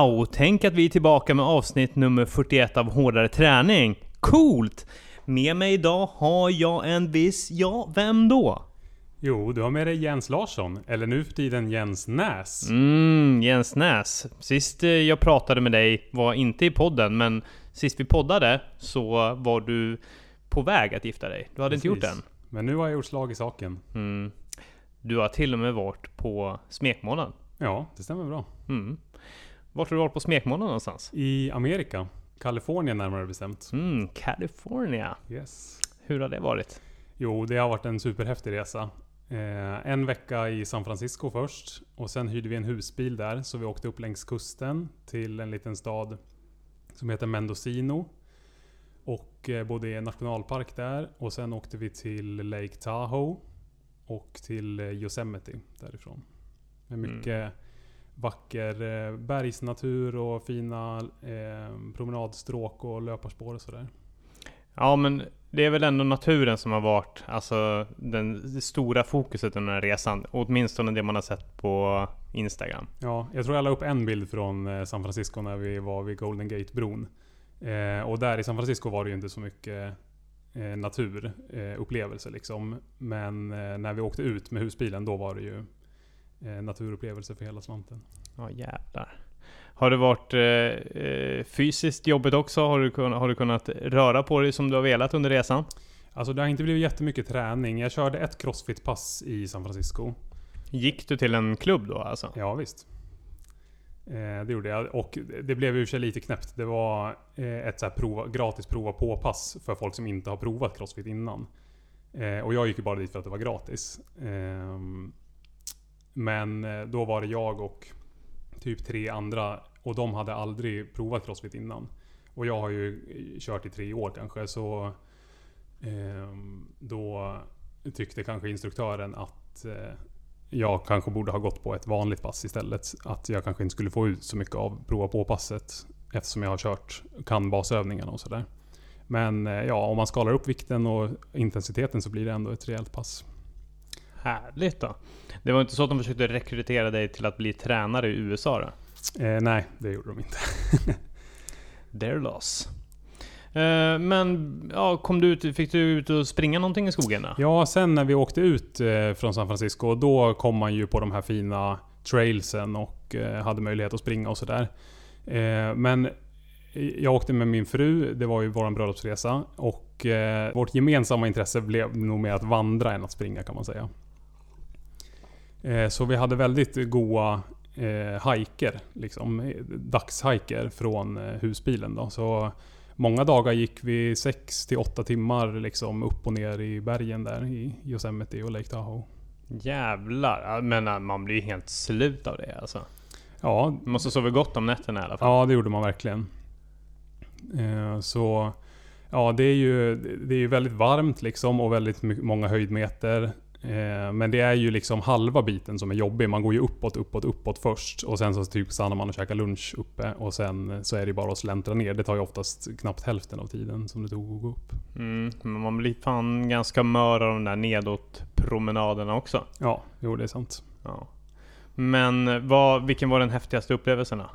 Wow! Tänk att vi är tillbaka med avsnitt nummer 41 av Hårdare Träning. Coolt! Med mig idag har jag en viss, ja, vem då? Jo, du har med dig Jens Larsson, eller nu för tiden Jens Näs. Mm, Jens Näs. Sist eh, jag pratade med dig var inte i podden, men sist vi poddade så var du på väg att gifta dig. Du hade inte gjort det än. Precis. Men nu har jag gjort slag i saken. Mm. Du har till och med varit på smekmånaden. Ja, det stämmer bra. Mm. Vart har du varit på smekmånaden någonstans? I Amerika. Kalifornien närmare bestämt. Mm, California. Yes. Hur har det varit? Jo, det har varit en superhäftig resa. Eh, en vecka i San Francisco först. Och sen hyrde vi en husbil där. Så vi åkte upp längs kusten till en liten stad som heter Mendocino. Och eh, bodde i en nationalpark där. Och sen åkte vi till Lake Tahoe. Och till eh, Yosemite därifrån. Med Mm. Vacker eh, bergsnatur och fina eh, promenadstråk och löparspår och sådär. Ja, men det är väl ändå naturen som har varit alltså, den, det stora fokuset under den här resan. Åtminstone det man har sett på Instagram. Ja, jag tror jag la upp en bild från eh, San Francisco när vi var vid Golden Gate-bron. Eh, och där i San Francisco var det ju inte så mycket eh, naturupplevelser eh, liksom. Men när vi åkte ut med husbilen då var det ju eh, naturupplevelser för hela slanten. Ja, jävlar. Har det varit eh, eh, fysiskt jobbigt också? Har du, kunnat, har du kunnat röra på dig som du har velat under resan? Alltså det har inte blivit jättemycket träning. Jag körde ett crossfit-pass i San Francisco. Gick du till en klubb då alltså? Ja visst. Eh, det gjorde jag. Och det blev ju för sig lite knäppt. Det var eh, ett så här prova, gratis prova på-pass för folk som inte har provat crossfit innan. Eh, och jag gick ju bara dit för att det var gratis. Men eh, då var det jag och typ tre andra. Och de hade aldrig provat crossfit innan. Och jag har ju eh, kört i tre år kanske. Så eh, då tyckte kanske instruktören att eh, jag kanske borde ha gått på ett vanligt pass istället. Att jag kanske inte skulle få ut så mycket av prova på-passet. Eftersom jag har kört, kan basövningarna och sådär. Men eh, ja, om man skalar upp vikten och intensiteten så blir det ändå ett rejält pass. Härligt då. Det var inte så att de försökte rekrytera dig till att bli tränare i USA då? Eh, nej, det gjorde de inte. Their loss. Eh, men, ja, kom du ut, fick du ut och springa någonting i skogen då? Ja, sen när vi åkte ut eh, från San Francisco, då kom man ju på de här fina trailsen och eh, hade möjlighet att springa och sådär. Men jag åkte med min fru, det var ju vår bröllopsresa. Och vårt gemensamma intresse blev nog mer att vandra än att springa kan man säga. Eh, så vi hade väldigt goa eh, hajker, liksom, eh, dagshajker från eh, husbilen. Då. Så många dagar gick vi 6 till 8 timmar liksom, upp och ner i bergen där i Yosemite och Lake Tahoe. Jävlar. Men äh, man blir ju helt slut av det alltså. Ja, Du måste sova gott om nätterna i alla fall. Ja, det gjorde man verkligen. Eh, så ja, det är ju det är väldigt varmt liksom och väldigt många höjdmeter. Eh, men det är ju liksom halva biten som är jobbig. Man går ju uppåt, uppåt, uppåt först. Och sen så typ stannar man och käkar lunch uppe. Och sen så är det bara att släntra ner. Det tar ju oftast knappt hälften av tiden som det tog att gå upp. Mm, men man blir fan ganska mör av de där nedåt promenaderna också. Ja, jo det är sant. Ja. Men vad, vilken var den häftigaste upplevelsen då?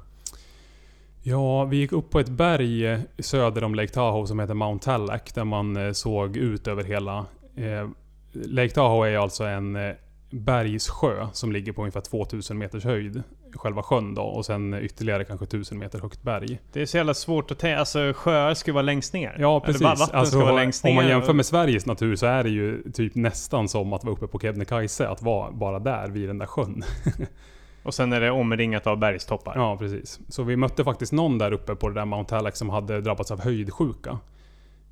Ja, vi gick upp på ett berg söder om Lake Tahoe som heter Mount Tallack. Där man eh, såg ut över hela... Eh, Lake Tahoe är alltså en eh, bergssjö som ligger på ungefär 2000 meters höjd. Själva sjön då. Och sen ytterligare kanske 1000 meter högt berg. Det är så jävla svårt att tänka. Alltså sjöar ska ju vara längst ner. Ja, Eller precis. va- vatten Alltså, ska vara längst ner. om man jämför med Sveriges natur så är det ju typ nästan som att vara uppe på Kebnekaise. Att vara bara där vid den där sjön. Och sen är det omringat av bergstoppar. Ja, precis. Så vi mötte faktiskt någon där uppe på det där Mount Tallack som hade drabbats av höjdsjuka.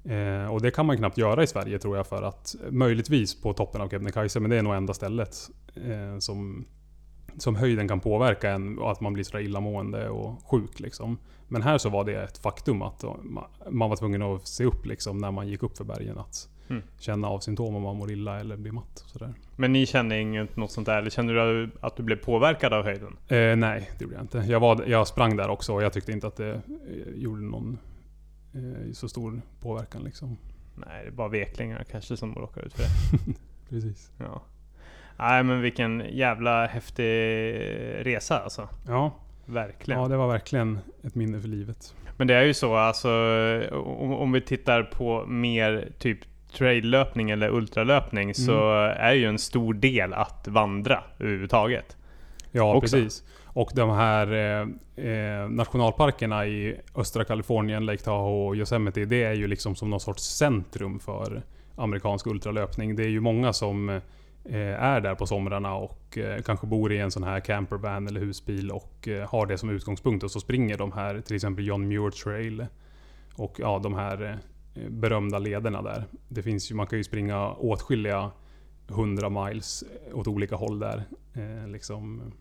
Eh, och det kan man knappt göra i Sverige tror jag för att möjligtvis på toppen av Kebnekaise, men det är nog enda stället eh, som, som höjden kan påverka en och att man blir sådär illamående och sjuk liksom. Men här så var det ett faktum att ma- man var tvungen att se upp liksom när man gick upp för bergen. Att Mm. känna av symptom om man mår illa eller blir matt. Sådär. Men ni kände inget något sånt där? Eller kände du att du blev påverkad av höjden? Eh, nej, det gjorde jag inte. Jag, var, jag sprang där också och jag tyckte inte att det eh, gjorde någon eh, så stor påverkan liksom. Nej, det är bara veklingar kanske som råkar ut för det. Precis. Ja. Nej men vilken jävla häftig resa alltså. Ja. Verkligen. Ja, det var verkligen ett minne för livet. Men det är ju så alltså, om, om vi tittar på mer typ traillöpning eller ultralöpning så är ju en stor del att vandra överhuvudtaget. Ja, Också. precis. Och de här eh, eh, nationalparkerna i östra Kalifornien, Lake Tahoe och Yosemite, det är ju liksom som någon sorts centrum för amerikansk ultralöpning. Det är ju många som eh, är där på somrarna och eh, kanske bor i en sån här campervan eller husbil och eh, har det som utgångspunkt och så springer de här, till exempel John Muir Trail och ja, de här eh, berömda lederna där. Det finns ju, man kan ju springa åtskilliga 100 miles åt olika håll där. Liksom,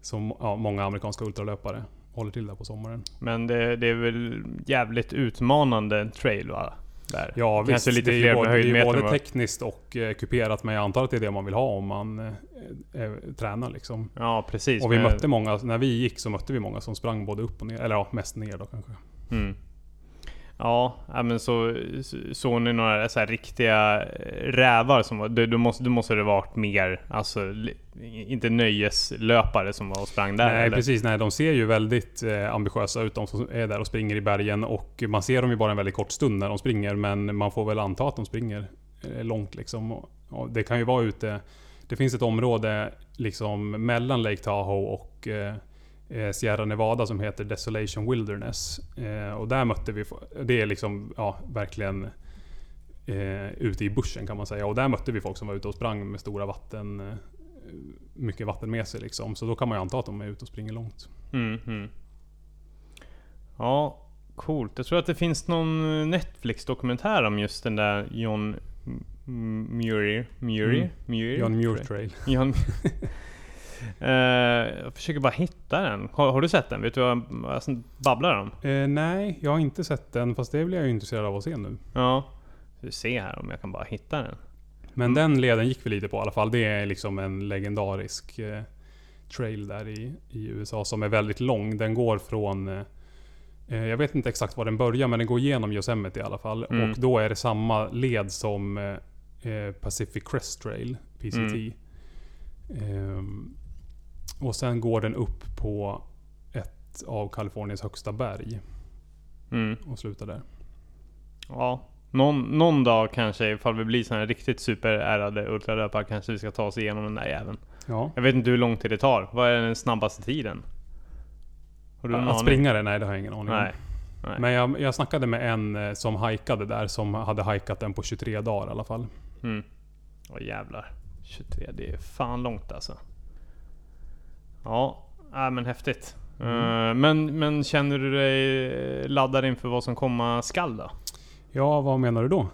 som ja, många amerikanska ultralöpare håller till där på sommaren. Men det, det är väl jävligt utmanande trail va? Där. Ja Kanske visst, lite det är ju både, det är både tekniskt och eh, kuperat men jag antar att det är det man vill ha om man eh, eh, tränar liksom. Ja precis. Och vi men- mötte många, när vi gick så mötte vi många som sprang både upp och ner, eller ja, mest ner då kanske. Mm. Ja, men så så- såg ni några så riktiga eh, rävar som var... Då, då, måste, då måste det varit mer, alltså inte nöjeslöpare som var och sprang där nej eller? precis, nej de ser ju väldigt eh, ambitiösa ut de som är där och springer i bergen och man ser dem ju bara en väldigt kort stund när de springer men man får väl anta att de springer eh, långt liksom. Och, och det kan ju vara ute, det finns ett område liksom mellan Lake Tahoe och eh, Sierra Nevada som heter Desolation Wilderness. Eh, och där mötte vi, det är liksom ja, verkligen eh, ute i bushen kan man säga. Och där mötte vi folk som var ute och sprang med stora vatten, eh, mycket vatten med sig liksom. Så då kan man ju anta att de är ute och springer långt. Mm, mm. Ja, coolt. Jag tror att det finns någon Netflix-dokumentär om just den där John Muir. Muir? Mm. Muir? John Muir Trail. John... Eh, jag försöker bara hitta den. Har, har du sett den? Vet du vad jag babblar om? Eh, nej, jag har inte sett den fast det blir jag ju intresserad av att se nu. Ja. Vi se här om jag kan bara hitta den. Men Mm. den leden gick vi lite på i alla fall. Det är liksom en legendarisk eh, trail där i, i USA som är väldigt lång. Den går från... Eh, eh, jag vet inte exakt var den börjar men den går igenom Yosemite i alla fall. Mm. Och då är det samma led som eh, Pacific Crest Trail, PCT. Mm. Ehm, och sen går den upp på ett av Kaliforniens högsta berg Mm. och slutar där. Ja. Någon, någon dag kanske, ifall vi blir här riktigt superärade ultralöpare, kanske vi ska ta oss igenom den där jäveln. Ja. Jag vet inte hur lång tid det tar. Vad är den snabbaste tiden? Har du Att aning? springa det? Nej, det har jag ingen aning om. Nej. Nej. Men jag, jag snackade med en eh, som hajkade där, som hade hajkat den på 23 dagar i alla fall. Mm. Åh jävlar. 23, det är fan långt alltså. Ja, äh, men häftigt. Mm. Eh, men, men känner du dig laddad inför vad som komma skall då? Ja, vad menar du då?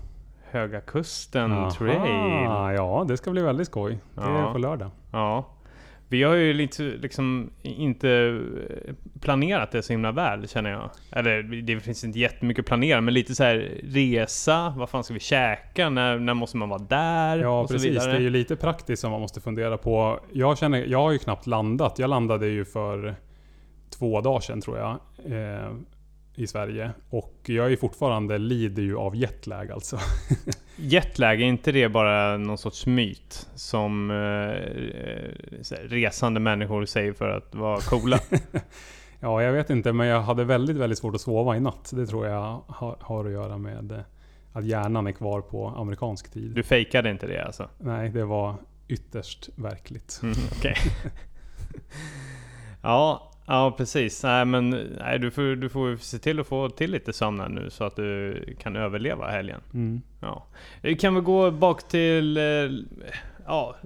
Höga Kusten Aha, Trail. Ja, det ska bli väldigt skoj. Det Ja. är på lördag. Ja. Vi har ju lite liksom inte eh, planerat det så himla väl känner jag. Eller det finns inte jättemycket att planera men lite så här resa, vad fan ska vi käka, när, när måste man vara där? Ja, precis. Det är ju lite praktiskt som man måste fundera på. Jag, känner, jag har ju knappt landat. Jag landade ju för två dagar sedan tror jag. Eh, I Sverige. Och jag är fortfarande lider ju av jetlag alltså. Jetlag, är inte det bara någon sorts myt? Som eh, här, resande människor säger för att vara coola? Ja, jag vet inte, men jag hade väldigt, väldigt svårt att sova i natt. Det tror jag har, har att göra med eh, att hjärnan är kvar på amerikansk tid. Du fejkade inte det alltså? Nej, det var ytterst verkligt. Mm, Okej. ja, ja precis. Nej men nej, du, får, du får se till att få till lite sömn här nu så att du kan överleva helgen. Mm. Ja. Vi kan väl gå bak till... eh, Ja,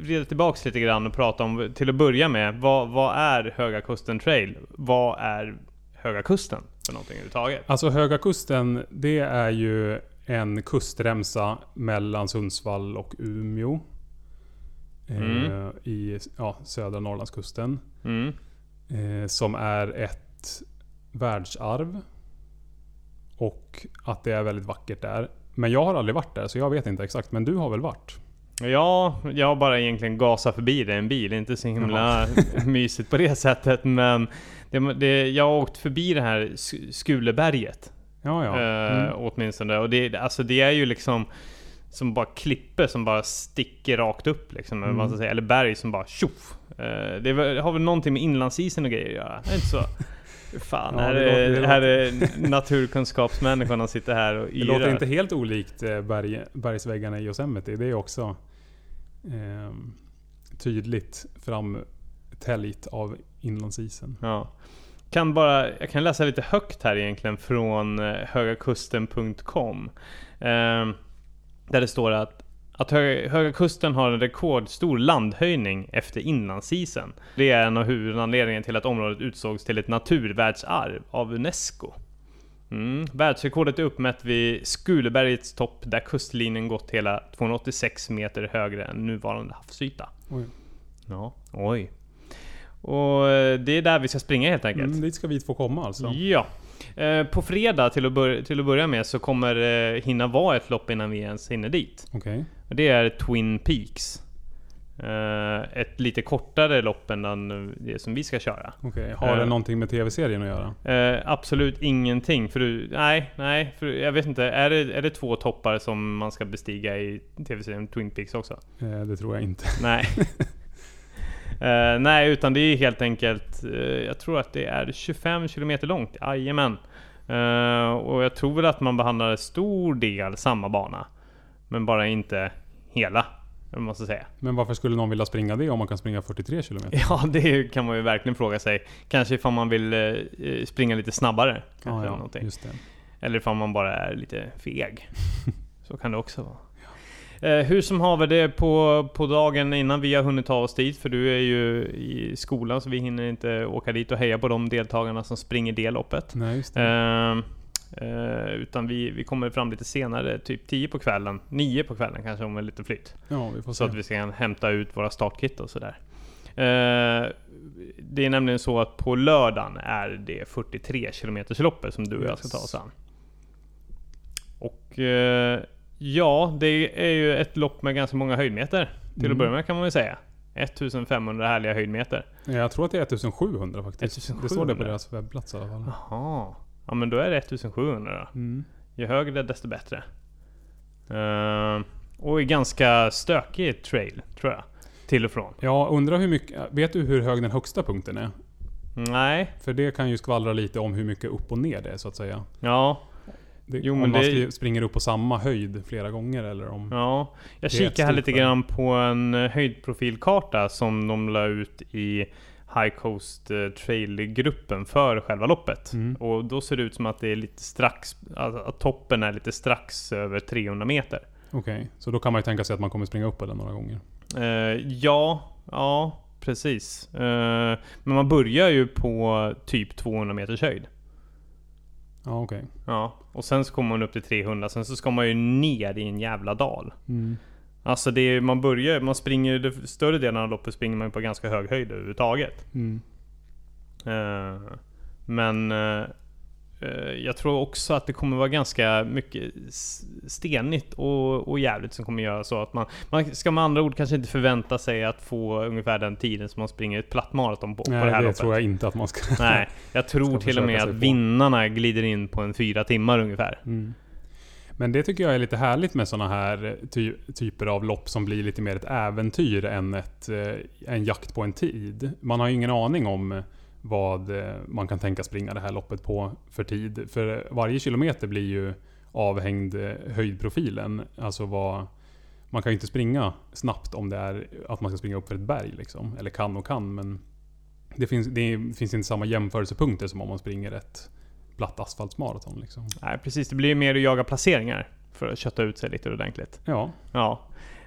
vrida tillbaks lite grann och prata om, till att börja med, vad, vad är Höga Kusten Trail? Vad är Höga Kusten för någonting överhuvudtaget? Alltså Höga Kusten, det är ju en kustremsa mellan Sundsvall och Umeå. Eh, Mm. I ja, södra Norrlandskusten. Mm. Eh, som är ett världsarv. Och att det är väldigt vackert där. Men jag har aldrig varit där så jag vet inte exakt. Men du har väl varit? Ja, jag har bara egentligen gasat förbi det i en bil. Inte så himla mysigt på det sättet. Men det, det, jag har åkt förbi det här Sk- Skuleberget. Ja, ja. Eh, Mm. åtminstone. Och det, alltså det är ju liksom som bara klipper som bara sticker rakt upp liksom, eller, vad ska säga. eller berg som bara tjoff. Eh, det är har väl någonting med inlandsisen och grejer att göra? Är det inte så? Fan, Ja, här, det låter- är, det här är naturkunskapsmänniskorna sitter här och Det låter yrar. inte helt olikt eh, berg, bergsväggarna i Yosemite. Det är också ehm, tydligt framtäljt av inlandsisen. Ja. Kan bara, jag kan läsa lite högt här egentligen från eh, högakusten.com. Eh, där det står att, att Höga, Höga Kusten har en rekordstor landhöjning efter inlandsisen. Det är en av huvudanledningarna till att området utsågs till ett naturvärldsarv av Unesco. Mm. Världsrekordet är uppmätt vid Skulebergets topp där kustlinjen gått hela 286 meter högre än nuvarande havsyta. Oj. Ja, oj. Och eh, det är där vi ska springa helt enkelt. Mm, dit ska vi två komma alltså. Ja. Eh, På fredag till att, bör- till att börja med så kommer det hinna vara ett lopp innan vi ens hinner dit. Och det är Twin Peaks. Eh, Ett lite kortare lopp än det som vi ska köra. okej. Har det Eh. någonting med tv-serien att göra? Eh, absolut ingenting. För du, nej, nej. För jag vet inte. Är det, är det två toppar som man ska bestiga i tv-serien Twin Peaks också? Eh, det tror jag inte. Nej. Eh, nej, utan det är helt enkelt, eh, jag tror att det är 25 km långt. Jajamän. Uh, och jag tror väl att man behandlar en stor del samma bana. Men bara inte hela, ska säga. Men varför skulle någon vilja springa det om man kan springa 43 km? Ja, det kan man ju verkligen fråga sig. Kanske ifall man vill eh, springa lite snabbare. Kanske Ja, eller just det. Eller ifall man bara är lite feg. Så kan det också vara. Eh, hur som haver det på, på dagen innan vi har hunnit ta oss dit, för du är ju i skolan så vi hinner inte åka dit och heja på de deltagarna som springer det loppet. Nej, just det. Eh, utan vi, vi kommer fram lite senare, typ 10 på kvällen, 9 på kvällen kanske om lite flytt. Ja, Så se. att vi ska hämta ut våra startkit och sådär. Eh, det är nämligen så att på lördagen är det 43 km loppet som du och jag ska ta oss an. Och eh, ja, det är ju ett lopp med ganska många höjdmeter. Till Mm. att börja med kan man väl säga. 1500 härliga höjdmeter. Jag tror att det är 1700 faktiskt. 1700. Det står det på deras webbplats i alla fall. Jaha. Ja men då är det 1700 då. Mm. Ju högre desto bättre. Eh, och är ganska stökig trail, tror jag. Till och från. Jag undrar hur mycket... Vet du hur hög den högsta punkten är? Nej, För det kan ju skvallra lite om hur mycket upp och ner det är så att säga. ja. Det, Jo, om men man det- springer upp på samma höjd flera gånger eller om... Ja, jag kikar här lite grann på en eh, höjdprofilkarta som de la ut i High Coast eh, Trail-gruppen för själva loppet. Mm. Och då ser det ut som att det är lite strax, att toppen är lite strax över 300 meter. Okej, så då kan man ju tänka sig att man kommer springa upp på den några gånger. Eh, ja, ja precis. Eh, men man börjar ju på typ 200 meters höjd. Ja, okej. Ja, och sen så kommer man upp till 300, sen så ska man ju ner i en jävla dal. Mm. Alltså det är, man börjar, man springer, det större delen av loppet springer man på ganska hög höjd överhuvudtaget. Mm. Eh, men eh, jag tror också att det kommer vara ganska mycket stenigt och, och jävligt som kommer göra så att man, man ska med andra ord kanske inte förvänta sig att få ungefär den tiden som man springer ett platt maraton på, på Nej, det det här loppet. tror jag inte att man ska... Nej, jag tror till och med att på. vinnarna glider in på en fyra timmar ungefär. Mm. Men det tycker jag är lite härligt med såna här ty typer av lopp som blir lite mer ett äventyr än ett, eh, en jakt på en tid. Man har ju ingen aning om vad eh, man kan tänka springa det här loppet på för tid. För varje kilometer blir ju avhängd eh, höjdprofilen. Alltså vad... Man kan ju inte springa snabbt om det är att man ska springa upp för ett berg liksom. Eller kan och kan men... Det finns, det finns inte samma jämförelsepunkter som om man springer ett platt asfaltsmaraton liksom. Nej precis, det blir ju mer att jaga placeringar. För att kötta ut sig lite ordentligt. Ja, Ja.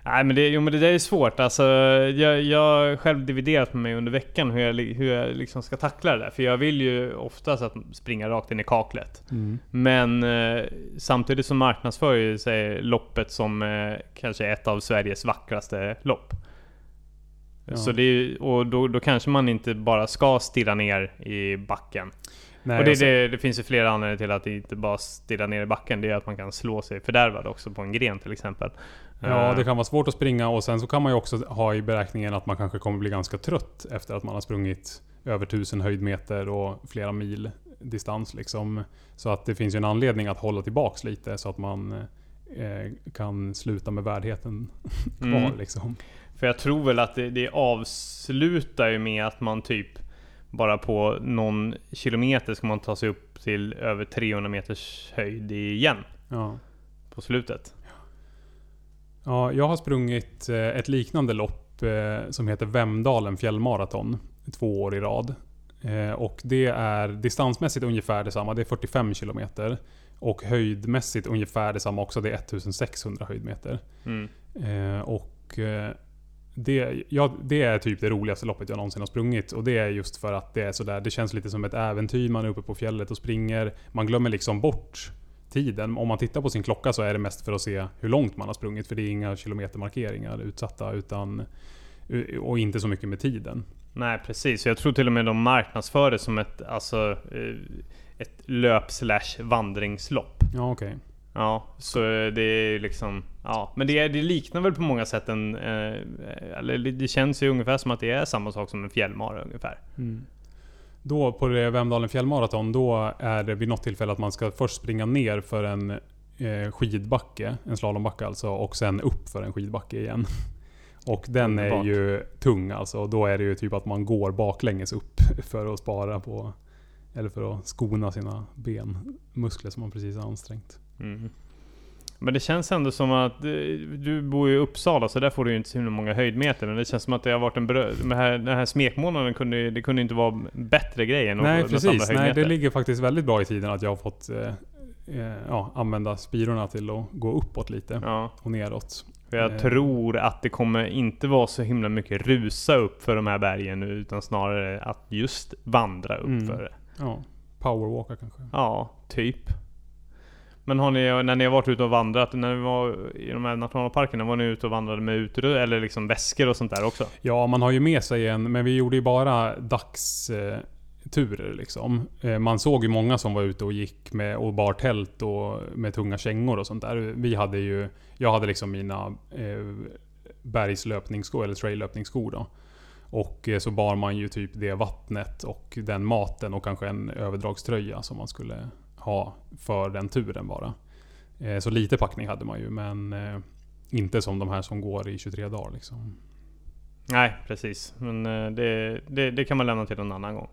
Nej men det, jo, men det där är svårt. Alltså, jag, jag har själv dividerat med mig under veckan hur jag, hur jag liksom ska tackla det där. För jag vill ju oftast att springa rakt in i kaklet. Mm. Men eh, samtidigt så marknadsför ju sig loppet som eh, kanske ett av Sveriges vackraste lopp. Ja. Så det och då, då kanske man inte bara ska stirra ner i backen. Nej, och det, alltså, det, det finns ju flera anledningar till att det inte bara stirra ner i backen. Det är att man kan slå sig fördärvad också på en gren till exempel. ja, Eh, det kan vara svårt att springa och sen så kan man ju också ha i beräkningen att man kanske kommer bli ganska trött efter att man har sprungit över 1000 höjdmeter och flera mil distans liksom. Så att det finns ju en anledning att hålla tillbaks lite så att man eh, kan sluta med värdigheten kvar Mm. liksom. För jag tror väl att det, det avslutar ju med att man typ bara på någon kilometer ska man ta sig upp till över 300 meters höjd igen Ja. på slutet. Ja, jag har sprungit eh, ett liknande lopp eh, som heter Vemdalen fjällmaraton två år i rad. Eh, och det är distansmässigt ungefär detsamma, det är 45 kilometer. Och höjdmässigt ungefär detsamma också, det är 1600 höjdmeter. Mm. Och det, ja, det är typ det roligaste loppet jag någonsin har sprungit. Och det är just för att det är sådär, det känns lite som ett äventyr. Man är uppe på fjället och springer. Man glömmer liksom bort tiden. Om man tittar på sin klocka så är det mest för att se hur långt man har sprungit. För det är inga kilometermarkeringar utsatta. Utan, och inte så mycket med tiden. Nej precis, jag tror till och med de marknadsför det som ett, alltså, eh, ett löp slash vandringslopp. Ja, okej. Ja, så det är liksom... Ja, men det, det liknar väl på många sätt en... Eh, eller det- känns ju ungefär som att det är samma sak som en fjällmara ungefär. Mm. Då på det Vemdalen fjällmaraton, då är det vid något tillfälle att man ska först springa ner för en eh, skidbacke, en slalombacke alltså, och sen upp för en skidbacke igen. Och den är Underbart. ju tung alltså. Då är det ju typ att man går baklänges upp för att spara på... Eller för att skona sina benmuskler som man precis har ansträngt. Mm. Men det känns ändå som att eh, du bor ju i Uppsala så där får du ju inte så himla många höjdmeter. Men det känns som att det har varit en brö- den här, den här smekmånaden kunde, det kunde inte vara bättre grej än Nej att- att samla precis, nej det ligger faktiskt väldigt bra i tiden att jag har fått eh, eh, ja, använda spirorna till att gå uppåt lite Ja, och neråt. för jag Eh. tror att det kommer inte vara så himla mycket rusa upp för de här bergen nu, utan snarare att just vandra upp Mm. för det. Ja, powerwalka kanske. Ja, typ. Men har ni, när ni har varit ute och vandrat, när ni var i de här nationalparkerna, var ni ute och vandrade med utrustning eller liksom väskor och sånt där också? Ja, man har ju med sig en, men vi gjorde ju bara dagsturer liksom. Eh, Man såg ju många som var ute och gick med och bar tält och med tunga kängor och sånt där. Vi hade ju, jag hade liksom mina eh, bergslöpningsskor, eller traillöpningsskor då. Och eh, så bar man ju typ det vattnet och den maten och kanske en överdragströja som man skulle ha för den turen bara. Eh, så lite packning hade man ju, men eh, inte som de här som går i 23 dagar liksom. Nej, precis. Men eh, det, det, det kan man lämna till en annan gång.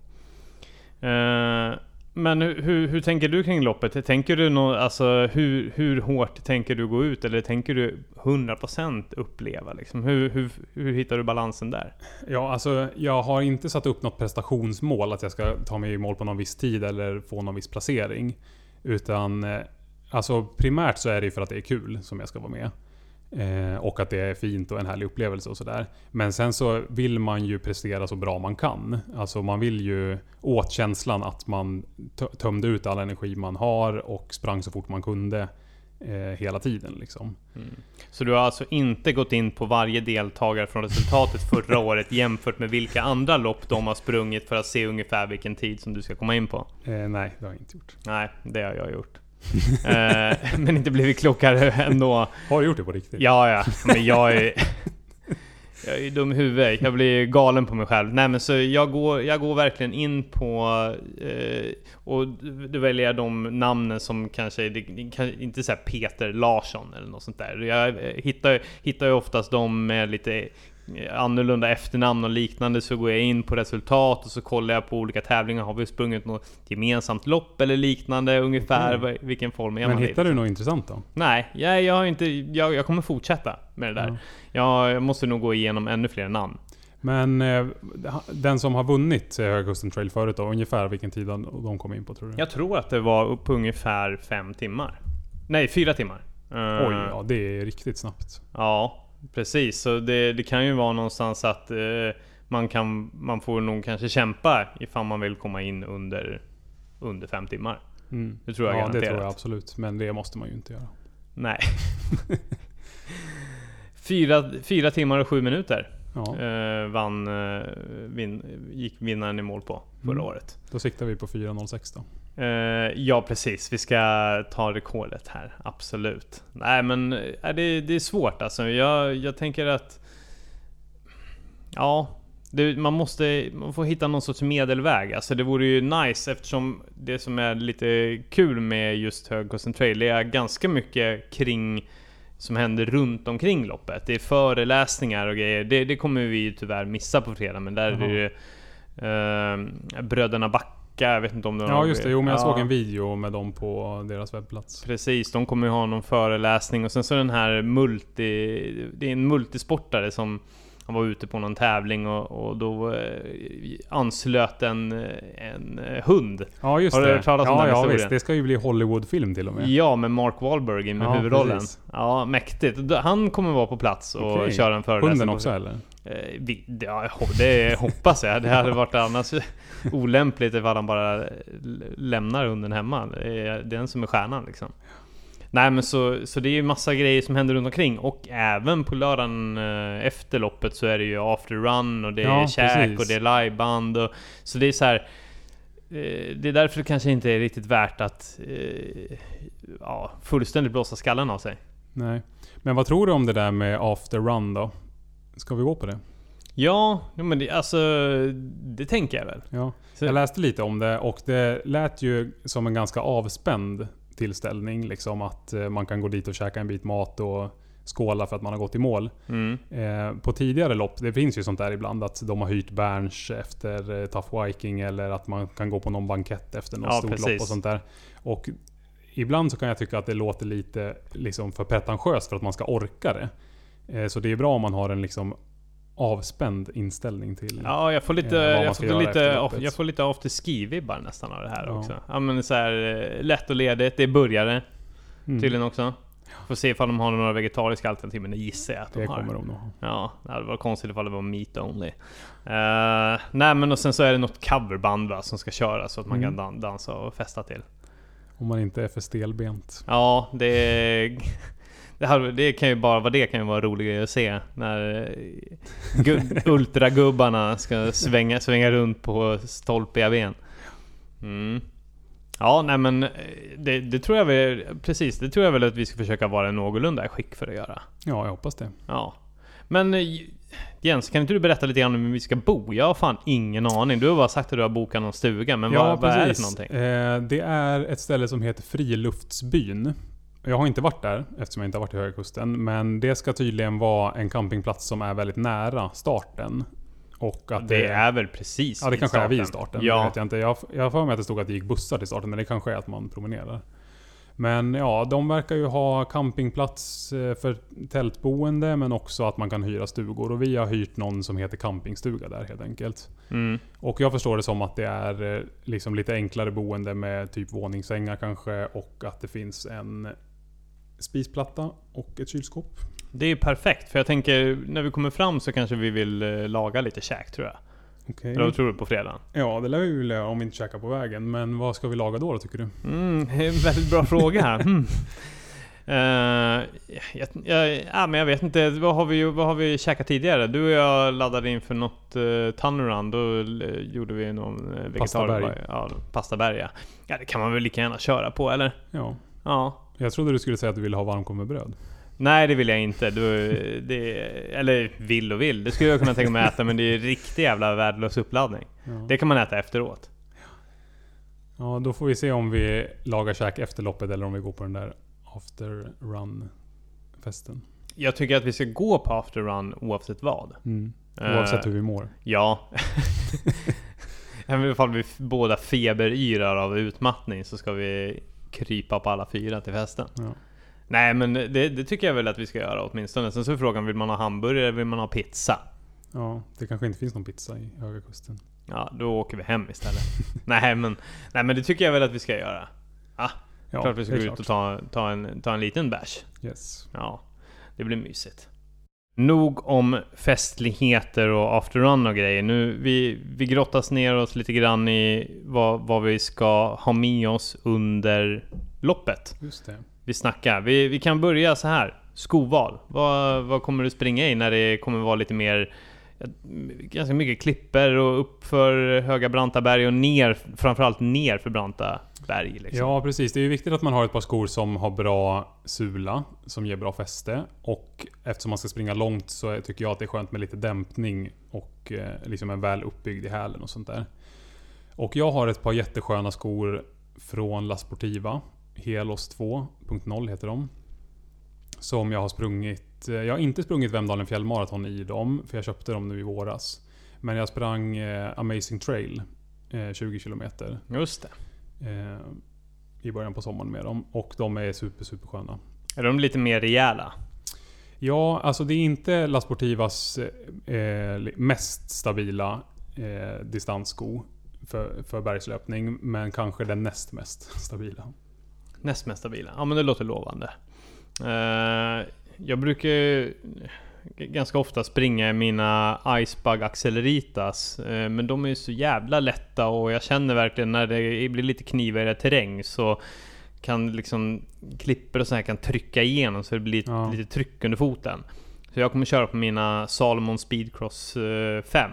Men hur, hur, hur tänker du kring loppet? Tänker du nå, alltså, hur, hur hårt tänker du gå ut? Eller tänker du 100% uppleva? Liksom? Hur, hur, hur hittar du balansen där? Ja, alltså jag har inte satt upp något prestationsmål att jag ska ta mig i mål på någon viss tid eller få någon viss placering. Utan eh, alltså primärt så är det för att det är kul som jag ska vara med. Eh, och att det är fint och en härlig upplevelse och sådär. Men sen så vill man ju prestera så bra man kan. Alltså man vill ju åt känslan att man tö- tömde ut all energi man har och sprang så fort man kunde. Eh, hela tiden liksom. Så du har alltså inte gått in på varje deltagare från resultatet förra året jämfört med vilka andra lopp de har sprungit för att se ungefär vilken tid som du ska komma in på? Eh, nej, det har jag inte gjort. Nej, det har jag gjort. eh, men inte blivit klokare ändå. Har du gjort det på riktigt? Ja, ja. Men jag är... Jag är dum i huvudet. Jag blir galen på mig själv. Nej men så jag går, jag går verkligen in på... Eh, och då väljer jag de namnen som kanske är... Inte såhär Peter Larsson eller något sånt där. Jag hittar, hittar ju oftast de med lite annorlunda efternamn och liknande. Så går jag in på resultat och så kollar jag på olika tävlingar. Har vi sprungit något gemensamt lopp eller liknande? Ungefär vad- vilken form är Men hittar du något intressant då? Nej, jag, jag har inte... Jag, jag kommer fortsätta med det där. Ja. Jag, jag måste nog gå igenom ännu fler namn. Men eh, den som har vunnit eh, Höga Kusten Trail förut då, ungefär vilken tid de kom in på tror du? Jag tror att det var på ungefär fem timmar. Nej, fyra timmar. Eh, Oj, ja det är riktigt snabbt. Ja, precis. Så det, det kan ju vara någonstans att eh, man, kan, man får nog kanske kämpa ifall man vill komma in under, under fem timmar. Mm. Det tror jag ja, det garanterat. tror jag absolut. Men det måste man ju inte göra. Nej. fyra, fyra timmar och sju minuter Ja, eh, vann, eh, vin, gick vinnaren i mål på förra Mm. året. då siktar vi på 4.06 då. Eh, ja precis, vi ska ta rekordet här. Absolut. Nej men eh, det, det är svårt alltså. Jag, jag tänker att... Ja, Det, man måste man får hitta någon sorts medelväg. Alltså det vore ju nice eftersom det som är lite kul med just högkosten trail, är ganska mycket kring som händer runt omkring loppet. Det är föreläsningar och grejer. Det, det kommer vi ju tyvärr missa på fredag, men där Jaha. är det ju eh, Bröderna Backa, jag vet inte om de Ja just det, jo men jag Ja. såg en video med dem på deras webbplats. Precis, de kommer ju ha någon föreläsning och sen så den här multi... Det är en multisportare som han var ute på någon tävling och, och då eh, anslöt en, en hund. Ja just Har du det. hört talas om ja, den ja historien? visst, det ska ju bli Hollywoodfilm till och med. Ja, med Mark Wahlberg i Ja, huvudrollen. precis. Ja, mäktigt. Han kommer vara på plats och Okej. köra en föreläsning. Hunden också eller? Eh, vi, ja, det hoppas jag. Det hade varit annars olämpligt ifall han bara lämnar hunden hemma. Det är den som är stjärnan liksom. Nej men så, så det är ju massa grejer som händer runt omkring och även på lördagen eh, efter loppet så är det ju after run och det är Ja, käk precis. och det är liveband och Så det är så här. eh, Det är därför det kanske inte är riktigt värt att ja, fullständigt blåsa skallen av sig. Nej. Men vad tror du om det där med after run då? Ska vi gå på det? Ja, men det, alltså det tänker jag väl. Ja. Jag läste lite om det och det lät ju som en ganska avspänd tillställning. Liksom att eh, man kan gå dit och käka en bit mat och skåla för att man har gått i mål. Mm. Eh, på tidigare lopp, det finns ju sånt där ibland att de har hyrt Berns efter eh, Tough Viking eller att man kan gå på någon bankett efter något Ja, stort precis. lopp och sånt där. Och ibland så kan jag tycka att det låter lite liksom för pretentiöst för att man ska orka det. Eh, så det är bra om man har en liksom avspänd inställning till... Ja, jag får lite, eh, jag får lite, off, jag får lite after ski-vibbar nästan av det här Ja. också. Ja men så här, eh, lätt och ledigt, det är burgare Mm. tydligen också. Får se ifall de har några vegetariska alternativ, men det gissar jag att de Det har. kommer de nog. Ja, det hade varit konstigt ifall det var meat only. Uh, nej men och sen så är det något coverband va, som ska köra så att man Mm. kan dan- dansa och festa till. Om man inte är för stelbent. Ja, det... Det, här, det kan ju bara vara det kan ju vara roligt att se när eh, gu- ultragubbarna ska svänga, svänga runt på stolpiga ben. Mm. Ja, nej men eh, det, det tror jag väl, precis, det tror jag väl att vi ska försöka vara någorlunda i skick för att göra. Ja, jag hoppas det. Ja. Men eh, Jens, kan inte du berätta lite grann om hur vi ska bo? Jag har fan ingen aning. Du har bara sagt att du har bokat någon stuga, men vad, vad är det för någonting? Eh, det är ett ställe som heter Friluftsbyn. Jag har inte varit där eftersom jag inte har varit i Höga Kusten. Men det ska tydligen vara en campingplats som är väldigt nära starten. Och att Det är väl precis Ja, det kanske är vid starten. Det Ja, vet jag inte. Jag, jag har för mig att det stod att det gick bussar till starten, men det kanske är att man promenerar. Men ja, de verkar ju ha campingplats eh, för tältboende, men också att man kan hyra stugor. Och vi har hyrt någon som heter campingstuga där helt enkelt. mm. Och jag förstår det som att det är eh, liksom lite enklare boende med typ våningssängar kanske och att det finns en spisplatta och ett kylskåp. Det är perfekt, för jag tänker när vi kommer fram så kanske vi vill eh, laga lite käk tror jag. Okej. Eller vad tror du på fredagen? Ja, det lär vi göra om vi inte käkar på vägen. Men vad ska vi laga då, då tycker du? Mm, det är en väldigt bra fråga. Mm. Eh, jag, jag, ja, men jag vet inte, vad har, vi, vad har vi käkat tidigare? Du och jag laddade in för något uh, Tunnerun, då eh, gjorde vi någon uh, Pastaberg. Ja, pastaberg ja. ja. det kan man väl lika gärna köra på eller? Ja. Ja. Jag trodde du skulle säga att du ville ha varmkorv med bröd. Nej det vill jag inte. Du, det, eller vill och vill, det skulle jag kunna tänka mig att äta men det är riktig jävla värdelös uppladdning. Ja. Det kan man äta efteråt. ja, då får vi se om vi lagar käk efter loppet eller om vi går på den där after run festen. Jag tycker att vi ska gå på after run oavsett vad. Mm. Eh, Oavsett hur vi mår. Ja. Även ifall vi båda feberyrar av utmattning så ska vi krypa på alla fyra till festen. Ja. Nej men det, det tycker jag väl att vi ska göra åtminstone. Sen så är frågan, vill man ha hamburgare eller vill man ha pizza? ja, det kanske inte finns någon pizza i Höga Kusten. Ja, då åker vi hem istället. nej, men, nej men det tycker jag väl att vi ska göra. Ah, Ja, klart vi ska gå ut och ta, ta, en, ta en liten bärs. Yes. Ja, det blir mysigt. Nog om festligheter och afterrun och grejer. Nu, vi, vi grottas ner oss lite grann i vad, vad vi ska ha med oss under loppet. Just det. Vi snackar. Vi, vi kan börja så här. Skoval. Vad, vad kommer du springa i när det kommer vara lite mer ganska mycket klipper och uppför höga branta berg och ner, framförallt ner för branta berg. Liksom. Ja, precis. Det är ju viktigt att man har ett par skor som har bra sula, som ger bra fäste. Och eftersom man ska springa långt så tycker jag att det är skönt med lite dämpning och eh, liksom en väl uppbyggd i hälen och sånt där. Och jag har ett par jättesköna skor från La Sportiva. Helos 2.0 heter de. Som jag har sprungit. eh, Jag har inte sprungit Vemdalen fjällmaraton i dem, för jag köpte dem nu i våras. Men jag sprang eh, Amazing Trail, eh, 20 km. Just det. Eh, I början på sommaren med dem. Och de är super, super sköna. Är de lite mer rejäla? Ja, alltså det är inte La Sportivas eh, mest stabila eh, distanssko för, för bergslöpning. Men kanske den näst mest stabila. Näst mest stabila? Ja men det låter lovande. Eh, jag brukar ju ganska ofta springa i mina Icebug Acceleritas. Eh, men de är ju så jävla lätta och jag känner verkligen när det blir lite knivigare terräng så kan liksom klipper och så här kan trycka igenom så det blir Ja. lite tryck under foten. Så jag kommer köra på mina Salomon Speedcross eh, 5.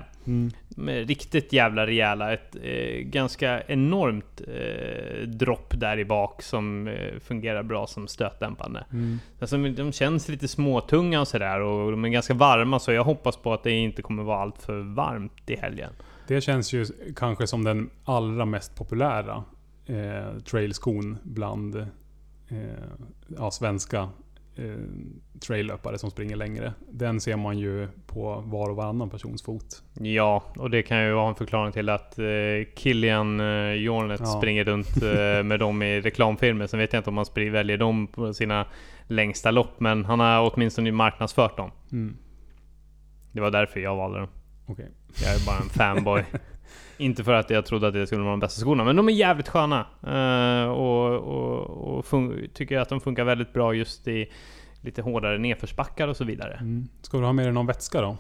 Med riktigt jävla rejäla, ett eh, ganska enormt eh, dropp där i bak som eh, fungerar bra som stötdämpande. Mm. Alltså, de känns lite småtunga och sådär och de är ganska varma så jag hoppas på att det inte kommer vara allt för varmt i helgen. Det känns ju kanske som den allra mest populära eh, trailskon bland eh, ja, svenska eh, traillöpare som springer längre. Den ser man ju på var och varannan persons fot. Ja, och det kan ju vara en förklaring till att eh, Kilian eh, Jornet Ja. springer runt eh, med dem i reklamfilmer. Sen vet jag inte om han väljer dem på sina längsta lopp, men han har åtminstone marknadsfört dem. Mm. Det var därför jag valde dem. Okej. Jag är bara en fanboy. Inte för att jag trodde att det skulle vara de bästa skorna, men de är jävligt sköna. Eh, och och, och tycker att de funkar väldigt bra just i lite hårdare nedförsbackar och så vidare. Mm. Ska du ha med dig någon vätska då?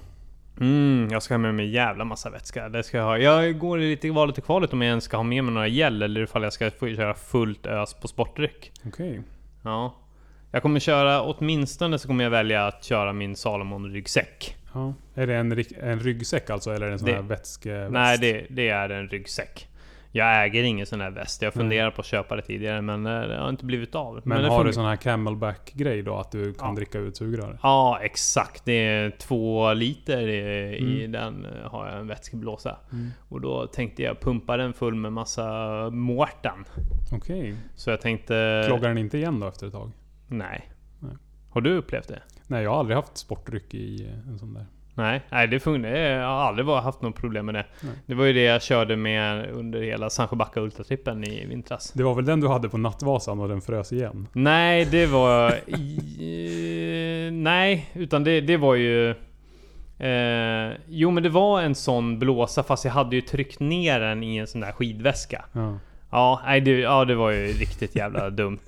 Mm, jag ska ha med mig en jävla massa vätska. Det ska jag ha. Jag går i lite valet och kvalet om jag ens ska ha med mig några gel eller ifall jag ska köra fullt ös på sportdryck. Okej. Ja. Jag kommer köra, åtminstone så kommer jag välja att köra min Salomon ryggsäck. Ja. Är det en, en ryggsäck alltså? Eller är det en sån Det- här vätskeväst? Nej, det, det är en ryggsäck. Jag äger ingen sån här väst. Jag funderar på att köpa det tidigare men eh, det har inte blivit av. Men, det har du sån här camelback-grej då? Att du kan Ja. dricka ut sugrör? Ja, exakt. Det är två liter i, i Mm. den eh, har jag en vätskeblåsa. Mm. Och då tänkte jag pumpa den full med massa Mårten. Okej. Så jag tänkte... Kloggar den inte igen då efter ett tag? Nej. Nej. Har du upplevt det? Nej, jag har aldrig haft sportdryck i eh, en sån där. Nej, nej det funkar. Jag har aldrig haft något problem med det. Nej. Det var ju det jag körde med under hela Sandsjöbacka Ultratrippen i vintras. Det var väl den du hade på Nattvasan och den frös igen? Nej, det var... i- nej, utan det, det var ju... Eh, jo men det var en sån blåsa fast jag hade ju tryckt ner den i en sån där skidväska. Ja. Ja, nej, det, ja, det var ju riktigt jävla dumt.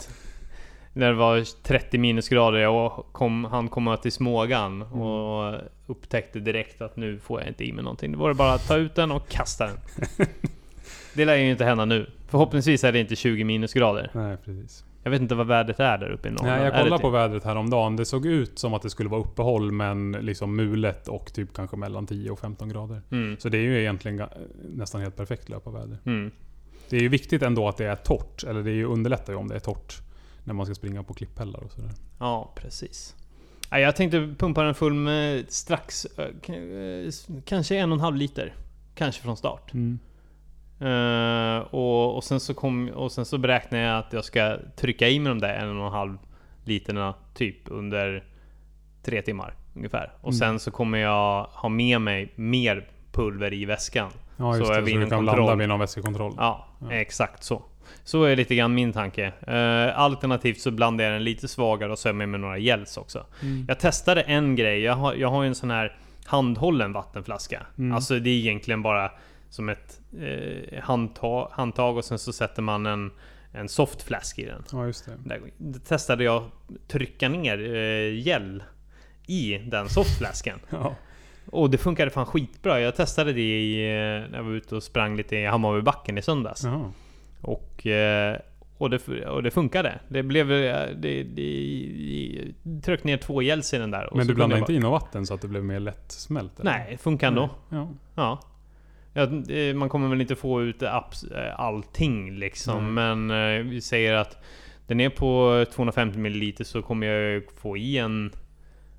När det var 30 minusgrader, jag kom, han komma till Smågan och upptäckte direkt att nu får jag inte i mig någonting. Det var det bara att ta ut den och kasta den. Det lär ju inte hända nu. Förhoppningsvis är det inte 20 minusgrader. Nej, precis. Jag vet inte vad vädret är där uppe i Norrland. Nej, jag kollade typ- på vädret häromdagen. Det såg ut som att det skulle vara uppehåll men liksom mulet och typ kanske mellan 10 och 15 grader. Mm, Så det är ju egentligen nästan helt perfekt löparväder. mm. Det är ju viktigt ändå att det är torrt. Eller det är ju underlättar ju om det är torrt. När man ska springa på klipphällar och sådär. Ja, precis. Jag tänkte pumpa den full med strax, eh, eh, kanske en och en halv liter. Kanske från start. Eh, och, och, sen så kom, och sen så beräknar jag att jag ska trycka i mig de där en och en halv literna typ under tre timmar ungefär. Och Mm. sen så kommer jag ha med mig mer pulver i väskan. Ja Så just är det, vi så du kan kontroll. landa vid någon vätskekontroll. Ja, Ja. exakt så. Så är lite grann min tanke. Eh, alternativt så blandar jag den lite svagare och så har jag med några gels också. Mm. Jag testade en grej. Jag har, jag har en sån här handhållen vattenflaska. Mm. Alltså det är egentligen bara som ett eh, handtag, handtag och sen så sätter man en, en soft flask i den. Ja just det. Där där testade jag trycka ner eh, gel i den softflasken. Ja. Och det funkade fan skitbra. Jag testade det i, eh, när jag var ute och sprang lite i Hammarbybacken i söndags. Jaha. Och, eh, Och det, och det funkade. Det blev... Det, det, det tryck ner två den där. Men du blandade inte in något vatten så att det blev mer lättsmält? eller? Nej, det funkar ändå. Ja. Ja. ja. Man kommer väl inte få ut eh, allting liksom. Men eh, vi säger att den är på 250 ml så kommer jag få i en...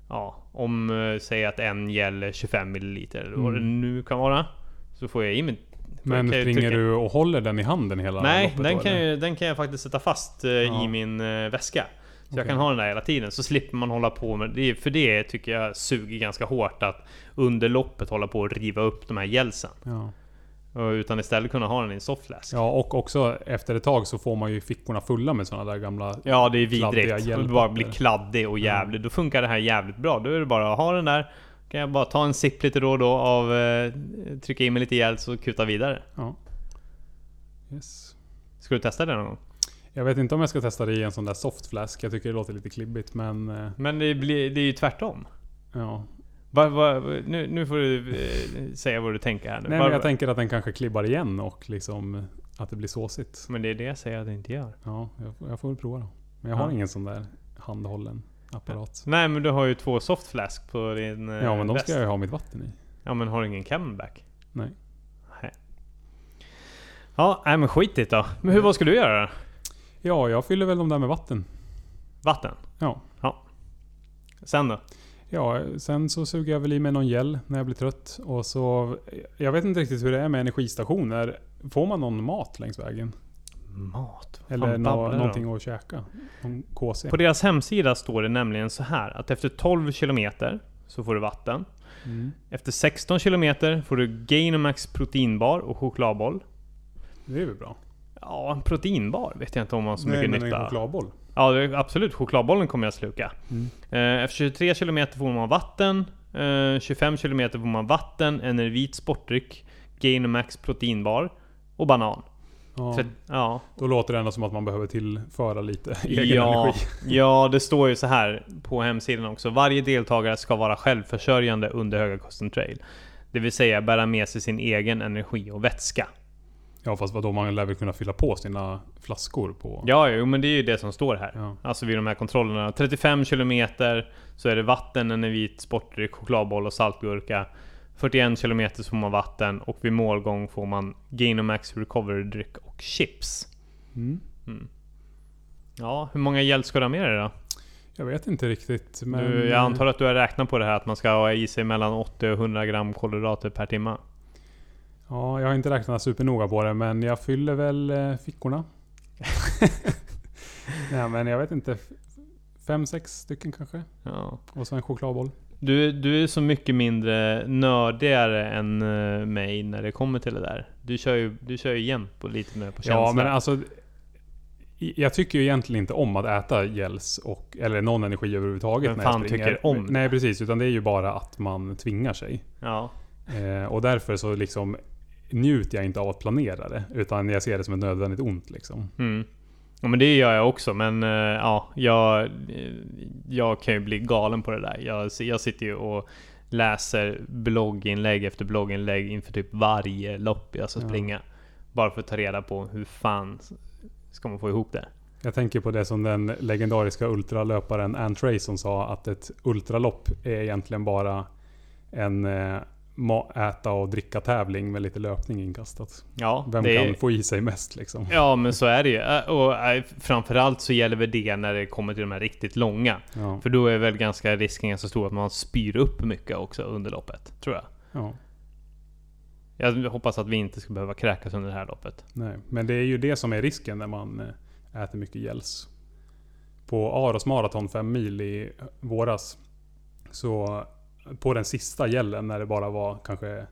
Ja, om eh, säg att en gäller 25 ml eller vad det Mm. nu kan vara. Så får jag i mig... Men kan jag springer du och håller den i handen hela Nej, loppet den kan, eller? jag, den kan jag faktiskt sätta fast eh, Ja. i min eh, väska. Så jag Okej. kan ha den där hela tiden, så slipper man hålla på med det. För det tycker jag suger ganska hårt att under loppet hålla på och riva upp de här gelsen. Ja. Utan istället kunna ha den i en softflask. ja, och också efter ett tag så får man ju fickorna fulla med sådana där gamla... Ja, det är vidrigt. Gelpapper. bara blir kladdig och jävlig. Då funkar det här jävligt bra. Då är det bara att ha den där. Kan jag bara ta en sipp lite då och då av... Eh, trycka in mig lite gel så kuta vidare. Ja. Yes. Ska du testa det någon gång? Jag vet inte om jag ska testa det i en sån där softflask. Jag tycker det låter lite klibbigt men... eh, Men det, blir, det är ju tvärtom. Ja. Va, va, nu, nu får du eh, säga vad du tänker här nu. Nej men jag tänker att den kanske klibbar igen och liksom... Att det blir såsigt. men det är det jag säger att det inte gör. Ja, jag, jag får väl prova då. Men jag har Ja. ingen sån där handhållen apparat. Nej men du har ju två softflask på din eh, Ja men de väst. ska jag ju ha mitt vatten i. Ja men har du ingen camelback? Nej. Nej. Ja, nej men skit i det då. Men hur, vad ska du göra då? Ja, jag fyller väl de där med vatten. Vatten? Ja. Sen då? Ja, sen så suger jag väl i mig någon gel när jag blir trött. Och så... Jag vet inte riktigt hur det är med energistationer. Får man någon mat längs vägen? Mat? Vad Eller nå, någonting att käka? Någon KC? På deras hemsida står det nämligen så här att efter 12 kilometer så får du vatten. Mm. Efter 16 kilometer får du Gainomax proteinbar och chokladboll. Det är väl bra? Ja, en proteinbar vet jag inte om man har så mycket men en nytta av. chokladboll. Ja, absolut. Chokladbollen kommer jag sluka. Mm. Eh, Efter 23 km får man vatten. eh, 25 km får man vatten, en vit sportdryck, Gainomax proteinbar och banan. Ja, ja. då låter det ändå som att man behöver tillföra lite egen Ja, energi. ja, det står ju så här på hemsidan också. Varje deltagare ska vara självförsörjande under Höga Kusten Trail. Det vill säga bära med sig sin egen energi och vätska. Ja fast vadå, man lär väl kunna fylla på sina flaskor på... Ja, jo, men det är ju det som står här. Ja. Alltså vid de här kontrollerna. 35 km så är det vatten, en vit sportdryck, chokladboll och saltgurka. 41 km så får man vatten och vid målgång får man Gainomax Recovery-dryck och chips. Mm. Ja, hur många gel ska du ha med dig då? Jag vet inte riktigt men... Du, jag antar att du har räknat på det här att man ska ha i sig mellan 80 och 100 gram kolhydrater per timme. Ja, jag har inte räknat supernoga på det men jag fyller väl eh, fickorna. Nej men jag vet inte. Fem, sex stycken kanske? Ja. Och så en chokladboll. Du, du är så mycket mindre nördigare än eh, mig när det kommer till det där. Du kör ju, du kör ju jämt på lite mer på känsla. Ja men alltså... Jag tycker ju egentligen inte om att äta gels och, eller någon energi överhuvudtaget Vem när jag fan springer. tycker om det? Nej precis, utan det är ju bara att man tvingar sig. Ja. Eh, och därför så liksom njuter jag inte av att planera det. Utan jag ser det som ett nödvändigt ont liksom. Mm. Ja men det gör jag också men eh, ja, jag, jag kan ju bli galen på det där. Jag, jag sitter ju och läser blogginlägg efter blogginlägg inför typ varje lopp jag ska Ja. springa. Bara för att ta reda på hur fan ska man få ihop det. Jag tänker på det som den legendariska ultralöparen Ann Trayson sa att ett ultralopp är egentligen bara en eh, äta och dricka tävling med lite löpning inkastat. Ja, Vem det kan få i sig mest liksom? ja men så är det ju. Och framförallt så gäller väl det när det kommer till de här riktigt långa. Ja. För då är väl ganska risken ganska stor att man spyr upp mycket också under loppet. Tror jag. ja. Jag hoppas att vi inte ska behöva kräkas under det här loppet. Nej. Men det är ju det som är risken när man äter mycket gels. På Aros maraton 5 mil i våras. Så på den sista gällen när det bara var kanske eh,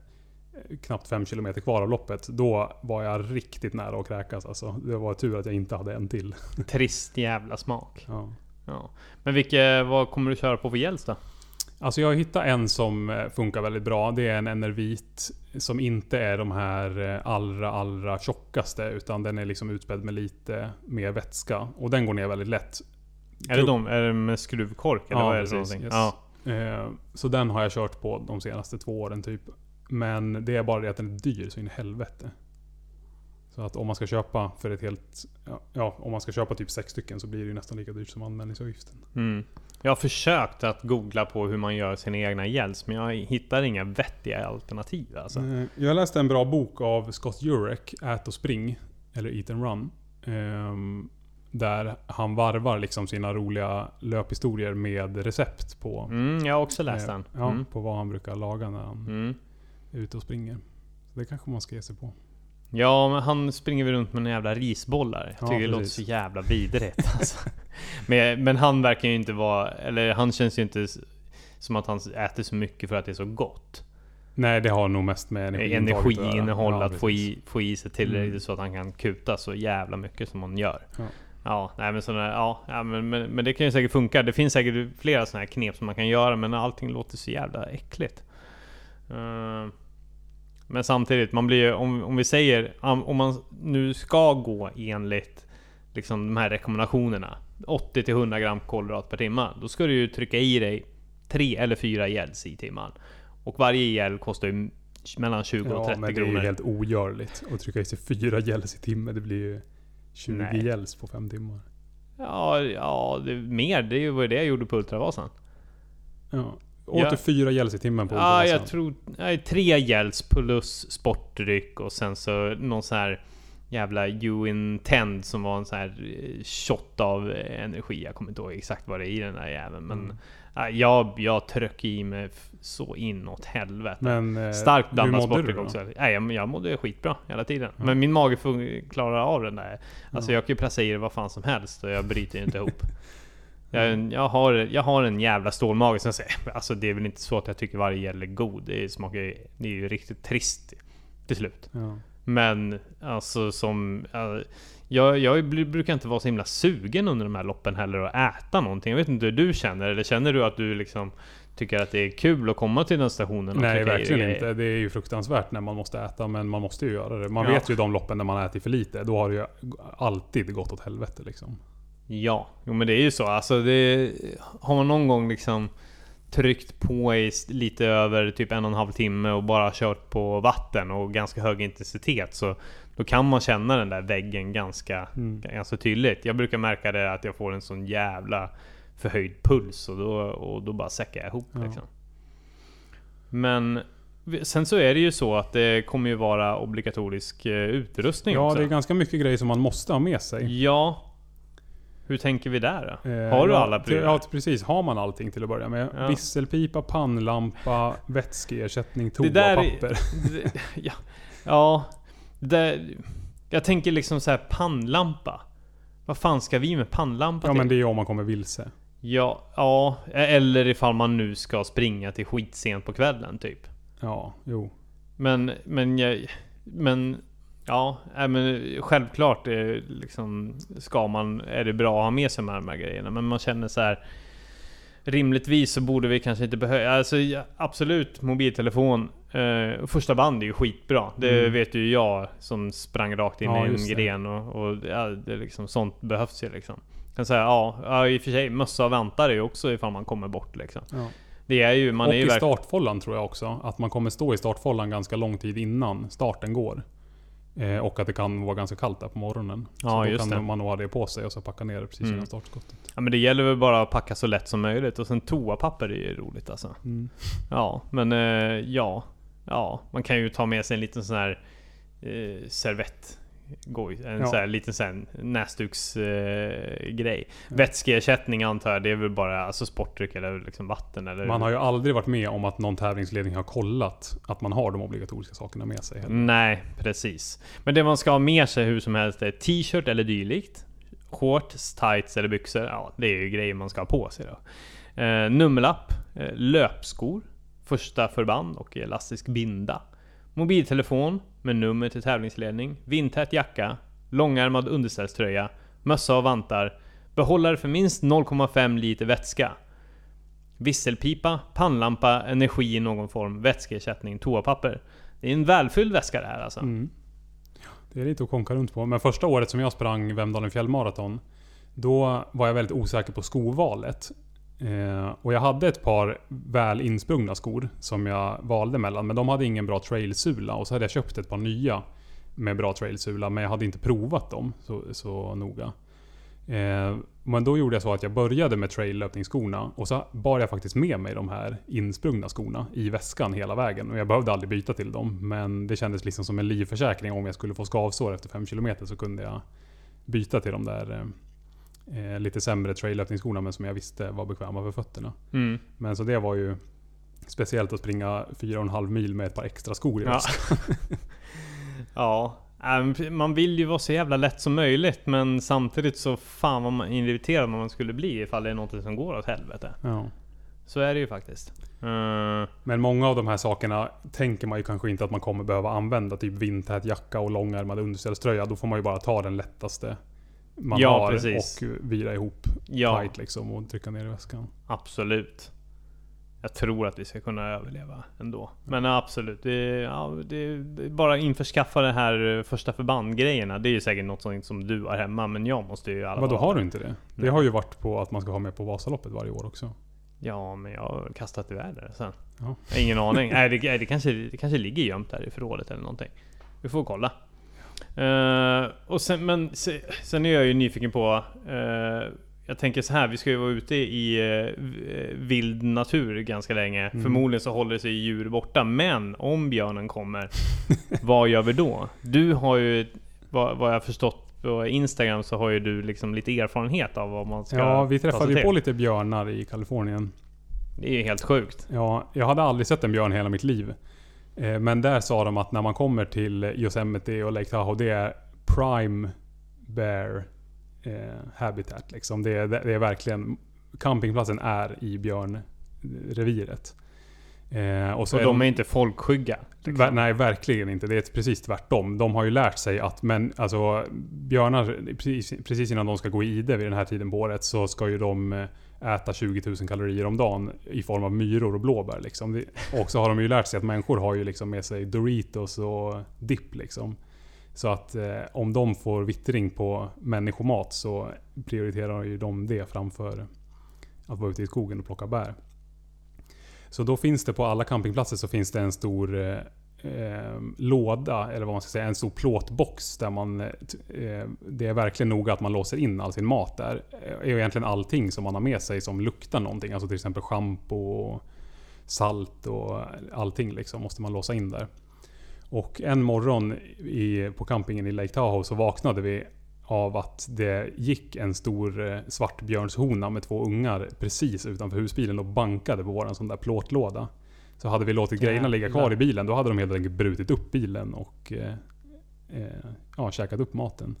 knappt 5 km kvar av loppet. Då var jag riktigt nära att kräkas alltså. Det var tur att jag inte hade en till. Trist jävla smak. Ja. Ja. Men vilka, vad kommer du köra på för gels då? Alltså jag har hittat en som eh, funkar väldigt bra. Det är en Enervit som inte är de här eh, allra, allra tjockaste. Utan den är liksom utspädd med lite mer vätska. Och den går ner väldigt lätt. Är det de? Är det med skruvkork? Eller Ja, vad är det precis, yes. Ja. Eh, Så den har jag kört på de senaste två åren typ. Men det är bara det att den är dyr så in i helvete. Så att om man ska köpa för ett helt... Ja, ja, om man ska köpa typ sex stycken så blir det ju nästan lika dyrt som anmälningsavgiften. Mm. Jag har försökt att googla på hur man gör sina egna gels, men jag hittar inga vettiga alternativ alltså. Eh, Jag läste en bra bok av Scott Jurek, Ät och spring, eller Eat and Run. Där han varvar liksom sina roliga löphistorier med recept på, Mm, jag har också läst eh, den. ja, Mm. på vad han brukar laga när han Mm. är ute och springer. Så det kanske man ska ge sig på. Ja, men han springer väl runt med några jävla risbollar. Jag Ja, tycker det låter så jävla vidrigt alltså. men, men han verkar ju inte vara... Eller han känns ju inte som att han äter så mycket för att det är så gott. Nej, det har nog mest med göra. Energiinnehåll, Ja, att få i, få i sig tillräckligt Mm. så att han kan kuta så jävla mycket som han gör. Ja. Ja, nej men sådana, ja, ja men, men, men det kan ju säkert funka. Det finns säkert flera sådana här knep som man kan göra men allting låter så jävla äckligt. Eh, men samtidigt, man blir om, om vi säger, om man nu ska gå enligt liksom de här rekommendationerna 80-100 gram kolhydrat per timme. Då ska du ju trycka i dig tre eller fyra gels i timmen. Och varje gel kostar ju mellan 20 och Ja, 30 men det är kronor. ju helt ogörligt att trycka i sig fyra gels i timmen. Det blir ju 20 Nej. på fem timmar. Ja, ja det mer. Det är ju det jag gjorde på Ultravasan. Ja. Åt Ja. du fyra gels i timmen på Ja, Ultravasan? jag tror... Nej, tre gels plus sportdryck och sen så någon sån här jävla You Intend som var en sån här eh, shot av eh, energi. Jag kommer inte ihåg exakt vad det är i den där jäveln. Men Mm. ja, jag, jag tryck i mig så inåt helvete. Men, eh, Starkt blandat då? också. Nej, jag, jag mådde skitbra hela tiden. Ja. Men min mage klarar av den där. Alltså Ja. jag kan ju pressa i vad fan som helst och jag bryter ju inte ihop. Jag, jag, har, jag har en jävla stålmage. Sen säger alltså det är väl inte så att jag tycker varje gel är god. Det smakar ju, det är ju riktigt trist till slut. Ja. Men alltså som... ja, jag, jag brukar inte vara så himla sugen under de här loppen heller att äta någonting. Jag vet inte hur du känner, eller känner du att du liksom tycker att det är kul att komma till den stationen och Nej, verkligen grejer? inte. Det är ju fruktansvärt när man måste äta, men man måste ju göra det. Man Ja. vet ju de loppen när man äter för lite. Då har det ju alltid gått åt helvete liksom. Ja, jo men det är ju så. Alltså det, har man någon gång liksom tryckt på i lite över typ en och en halv timme och bara kört på vatten och ganska hög intensitet så då kan man känna den där väggen ganska, Mm. ganska tydligt. Jag brukar märka det att jag får en sån jävla förhöjd puls och då, och då bara säckar jag ihop Ja. liksom. Men sen så är det ju så att det kommer ju vara obligatorisk eh, utrustning Ja, också. det är ganska mycket grejer som man måste ha med sig. Ja. Hur tänker vi där då? Eh, Har du ja, alla prylar? Ja, precis. Har man allting till att börja med. Ja. Visselpipa, pannlampa, vätskeersättning, toapapper. Ja, ja det jag tänker liksom så här pannlampa. Vad fan ska vi med pannlampa Ja, till? men det är om man kommer vilse. Ja, ja, eller ifall man nu ska springa till skitsent på kvällen typ. Ja, jo. Men, men jag, men Ja, äh, men självklart är, liksom, ska man, är det bra att ha med sig de här grejerna. Men man känner så här. Rimligtvis så borde vi kanske inte behöva... Alltså absolut, mobiltelefon. Eh, första band är ju skitbra. Det Mm. vet ju jag som sprang rakt in Ja, i en gren. Och, och ja, det liksom, sånt behövs ju liksom. Kan säga, ja, ja, i och för sig, mössa är ju också ifall man kommer bort liksom. Ja. Det är ju, man och är ju i startfållan tror jag också. Att man kommer stå i startfållan ganska lång tid innan starten går. Eh, och att det kan vara ganska kallt där på morgonen. Ja, så då just kan det. man nog ha det på sig och så packa ner det precis Mm. innan startskottet. Ja men det gäller väl bara att packa så lätt som möjligt. Och sen toapapper är ju roligt alltså. Mm. Ja, men eh, ja. Ja, man kan ju ta med sig en liten sån här eh, servett. Goj, en Ja. sån här liten sån näsduksgrej. Eh. Vätskeersättning antar jag, det är väl bara alltså sportdryck eller liksom vatten eller... Man har ju aldrig varit med om att någon tävlingsledning har kollat att man har de obligatoriska sakerna med sig. heller. Nej, precis. Men det man ska ha med sig hur som helst är t-shirt eller dylikt. Shorts, tights eller byxor. Ja, det är ju grejer man ska ha på sig då. Eh, nummerlapp, eh, löpskor, första förband och elastisk binda. Mobiltelefon med nummer till tävlingsledning, vindtät jacka, långärmad underställströja, mössa och vantar, behållare för minst 0,5 liter vätska. Visselpipa, pannlampa, energi i någon form, vätskeersättning, toapapper. Det är en välfylld väska det här alltså. Mm. Det är lite att konka runt på. Men första året som jag sprang Vemdalen fjällmaraton. Då var jag väldigt osäker på skovalet. Eh, och jag hade ett par väl insprungna skor som jag valde mellan. Men de hade ingen bra trailsula. Och så hade jag köpt ett par nya med bra trailsula, men jag hade inte provat dem så, så noga. Eh, men då gjorde jag så att jag började med traillöpningsskorna och så bar jag faktiskt med mig de här insprungna skorna i väskan hela vägen. Och jag behövde aldrig byta till dem, men det kändes liksom som en livförsäkring. Om jag skulle få skavsår efter 5 km så kunde jag byta till de där eh, eh, lite sämre traillöpningsskorna men som jag visste var bekväma för fötterna. Mm. Men så det var ju speciellt att springa 4,5 mil med ett par extra skor i Ja. Ja, ähm, man vill ju vara så jävla lätt som möjligt men samtidigt så fan vad man irriterad man skulle bli ifall det är något som går åt helvete. Ja. Så är det ju faktiskt. Eh, Men många av de här sakerna tänker man ju kanske inte att man kommer behöva använda. Typ vindtät jacka och långärmad underställströja. Då får man ju bara ta den lättaste man Ja, har precis. och vira ihop ja, tight liksom och trycka ner i väskan. absolut. Jag tror att vi ska kunna överleva ändå. Men absolut, det, ja, det, det bara införskaffa det här eh, första förband-grejerna. Det är ju säkert något som du har hemma, men jag måste ju i alla Vadå, fall- har du inte det? Det Nej. har ju varit på att man ska ha med på Vasaloppet varje år också. Ja, men jag har kastat iväg det sen. Ja. Ingen aning. Nej, det, det, kanske, det kanske ligger gömt där i förrådet eller någonting. Vi får kolla. Eh, och sen, men se, sen är jag ju nyfiken på... eh, jag tänker så här, vi ska ju vara ute i uh, vild natur ganska länge. Mm. Förmodligen så håller sig djur borta. Men om björnen kommer, vad gör vi då? Du har ju, vad, vad jag förstått på Instagram, så har ju du liksom lite erfarenhet av vad man ska Ja, vi träffade ju på lite björnar i Kalifornien. Det är ju helt sjukt. Ja, jag hade aldrig sett en björn hela mitt liv. Eh, Men där sa de att när man kommer till Yosemite och Lake Tahoe, det är prime bear eh, habitat. Liksom. Det, är, det är verkligen... Campingplatsen är i björnreviret. Eh, och så Och är de är inte folkskygga. liksom. Nej, verkligen inte. Det är precis tvärtom. De har ju lärt sig att men, alltså, björnar, precis, precis innan de ska gå i ide vid den här tiden på året så ska ju de eh, äta 20 000 kalorier om dagen i form av myror och blåbär. Liksom. Och så har de ju lärt sig att människor har ju liksom med sig Doritos och dipp. Liksom. Så att eh, om de får vittring på människomat så prioriterar ju de det framför att vara ute i skogen och plocka bär. Så då finns det på alla campingplatser så finns det en stor eh, eh, låda, eller vad man ska säga, en stor plåtbox där man... eh, eh det är verkligen noga att man låser in all sin mat där. Eh, är egentligen allting som man har med sig som luktar någonting. Alltså till exempel schampo, och salt och allting liksom måste man låsa in där. Och en morgon i, på campingen i Lake Tahoe så vaknade vi av att det gick en stor eh, svartbjörnshona med två ungar precis utanför husbilen och bankade på våran sån där plåtlåda. Så hade vi låtit grejerna ligga kvar i bilen, då hade de helt enkelt brutit upp bilen och eh, eh, ja, käkat upp maten.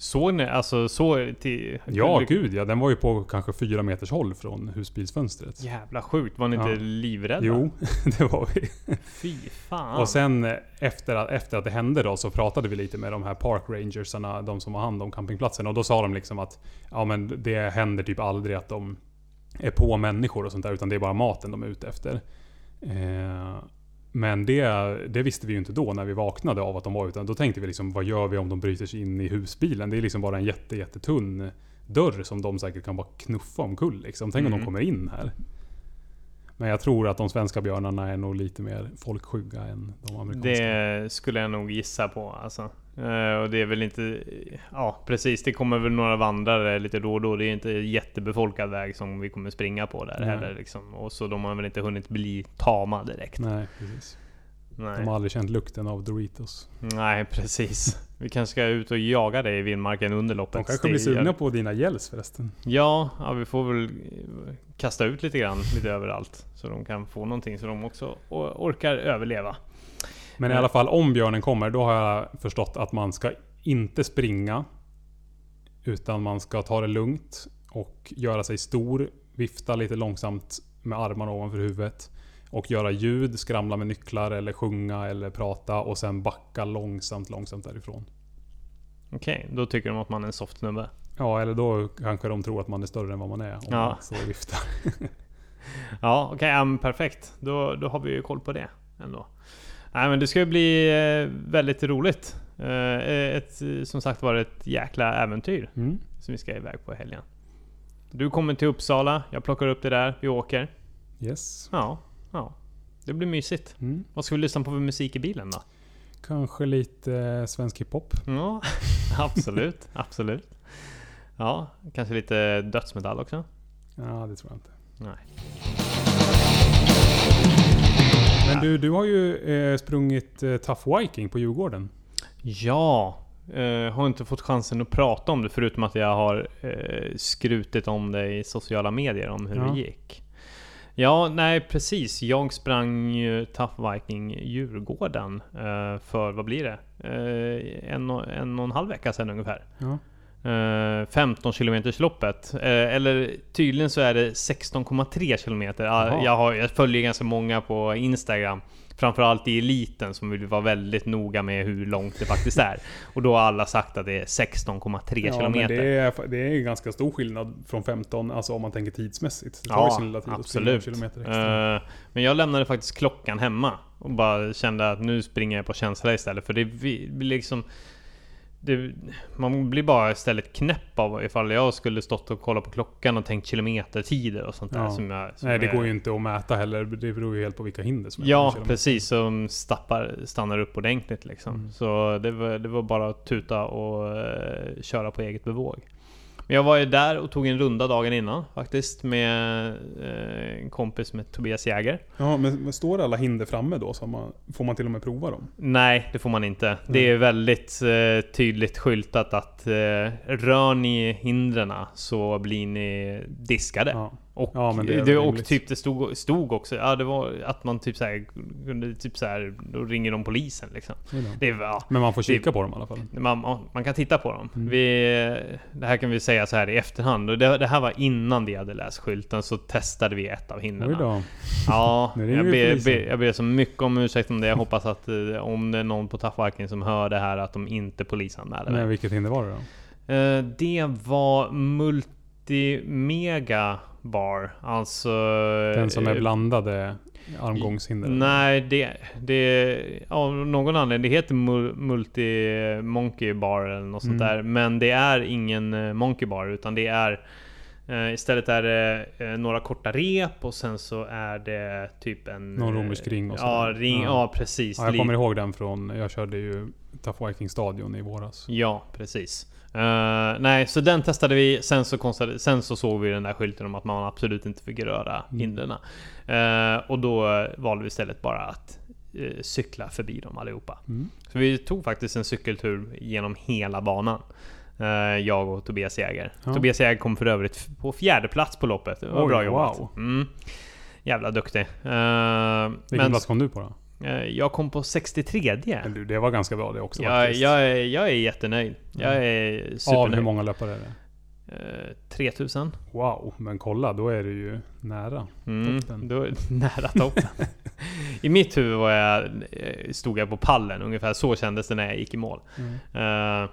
Såg ni, alltså så till... Ja, gud ja. Den var ju på kanske fyra meters håll från husbilsfönstret. Jävla sjukt, var ni inte Ja. livrädda? Jo, det var vi. Fy fan. Och sen eh, efter att, efter att det hände då så pratade vi lite med de här park rangersarna, de som har hand om campingplatsen. Och då sa de liksom att ja men det händer typ aldrig att de är på människor och sånt där. Utan det är bara maten de är ute efter. Eh, men det, det visste vi ju inte då när vi vaknade av att de var ute. Då tänkte vi liksom, vad gör vi om de bryter sig in i husbilen? Det är liksom bara en jätte, jättetunn dörr som de säkert kan bara knuffa omkull liksom. Tänk om Mm. de kommer in här. Men jag tror att de svenska björnarna är nog lite mer folkskygga än de amerikanska. Det skulle jag nog gissa på alltså. Eh, och det är väl inte... Ja precis, det kommer väl några vandrare lite då och då. Det är inte jättebefolkad väg som vi kommer springa på där Nej. heller liksom. Och så de har väl inte hunnit bli tama direkt. Nej, precis. Nej, De har aldrig känt lukten av Doritos. Nej precis. Vi kanske ska ut och jaga dig i vildmarken under loppet. De kanske blir sugna på dina gels förresten. Ja, ja, vi får väl eh, kasta ut lite grann, lite överallt. Så de kan få någonting så de också orkar överleva. Men i Nej. alla fall, om björnen kommer, då har jag förstått att man ska inte springa. Utan man ska ta det lugnt och göra sig stor. Vifta lite långsamt med armarna ovanför huvudet. Och göra ljud, skramla med nycklar eller sjunga eller prata. Och sen backa långsamt, långsamt därifrån. Okej, då tycker de att man är en soft snubbe. Ja, eller då kanske de tror att man är större än vad man är. Om Ja. man så viftar. Ja, okej, ja, men perfekt. Då, då har vi ju koll på det ändå. Nej men det ska bli eh, väldigt roligt. Eh, ett, eh, som sagt var ett jäkla äventyr Mm. som vi ska iväg på i helgen. Du kommer till Uppsala, jag plockar upp det där, vi åker. Yes. Ja, ja. Det blir mysigt. Mm. Vad ska vi lyssna på för musik i bilen då? kanske lite eh, svensk hiphop. Ja, absolut. absolut. Ja, kanske lite dödsmetall också? Ja, det tror jag inte. Nej. Men du, du har ju eh, sprungit eh, Tough Viking på Djurgården. Ja, eh, har inte fått chansen att prata om det förutom att jag har eh, skrutit om det i sociala medier om hur Ja. det gick. Ja, nej precis. Jag sprang ju Tough Viking Djurgården eh, för, vad blir det? Eh, en, och, en och en halv vecka sedan ungefär. Ja. Eh, 15 km loppet. Eh, eller tydligen så är det 16,3 km. Jaha. Jag, har, jag följer ganska många på Instagram. Framförallt i eliten som vill vara väldigt noga med hur långt det faktiskt är. Och då har alla sagt att det är 16,3 Ja, men det är, det är ganska stor skillnad från 15, alltså om man tänker tidsmässigt. Det tar ju sin lilla tid absolut. kilometer extra. Eh, men jag lämnade faktiskt klockan hemma och bara kände att nu springer jag på känsla istället. För det blir liksom... Det, man blir bara istället knäpp av ifall jag skulle stått och kollat på klockan och tänkt kilometertider och sånt där. Ja. Som jag, som Nej, det är- går ju inte att mäta heller. Det beror ju helt på vilka hinder som är Ja, precis. Som stappar, stannar upp ordentligt liksom. Mm. Så det var, det var bara att tuta och eh, köra på eget bevåg. Men jag var ju där och tog en runda dagen innan faktiskt med eh, en kompis med Tobias Jäger. Ja, men, står alla hinder framme då? Så man, får man till och med prova dem? Nej, det får man inte. Det är väldigt eh, tydligt skyltat att eh, rör ni hindren så blir ni diskade. Ja. Och, Ja, det det, och typ det stod, stod också, ja det var att man typ såhär, kunde typ såhär, då ringer de polisen liksom. det ja, Men man får kika på dem i alla fall. man, man kan titta på dem. Mm. Vi, det här kan vi säga så här i efterhand. Och det, det här var innan vi hade läst skylten, så testade vi ett av hindren. Ja, jag ber, ber, jag ber så mycket om ursäkt om det. Jag hoppas att eh, om det är någon på Taffvarken som hör det här, att de inte polisanmäler mig. Men vilket hinder var det då? Eh, Det var Multimega Bar. Alltså... Den som är eh, blandade armgångshinder? Nej, det... det av någon anledning. Det heter Mul- Multi Monkey Bar eller något sånt Mm. där. Men det är ingen eh, Monkey Bar utan det är... eh, istället är det eh, några korta rep och sen så är det typ en... Någon eh, romersk ring och Ja, sådär. ring, Ja. ja. precis. Ja, jag kommer ihåg den från, jag körde ju Tough Viking stadion i våras. Ja, precis. Eh, nej, så den testade vi. Sen så, konstade, sen så såg vi den där skylten om att man absolut inte fick röra Mm. hindren. Eh, och då valde vi istället bara att eh, cykla förbi dem allihopa. Mm. Så vi tog faktiskt en cykeltur genom hela banan. Eh, jag och Tobias Jäger. Ja. Tobias Jäger kom för övrigt på fjärde plats på loppet. Det var Oj, bra jobbat. wow. Mm. Jävla duktig. Uh, Vilken men plats kom du på då? eh, jag kom på 63 Men du, det var ganska bra det också jag, faktiskt. jag, är, jag är jättenöjd. Jag är Av supernöjd. hur många löpare är det? Eh, 3000. Wow, men kolla då är du ju nära. Mm, Toppen. då är nära toppen. I mitt huvud var jag, eh, stod jag på pallen, ungefär så kändes det när jag gick i mål. Mm. Eh,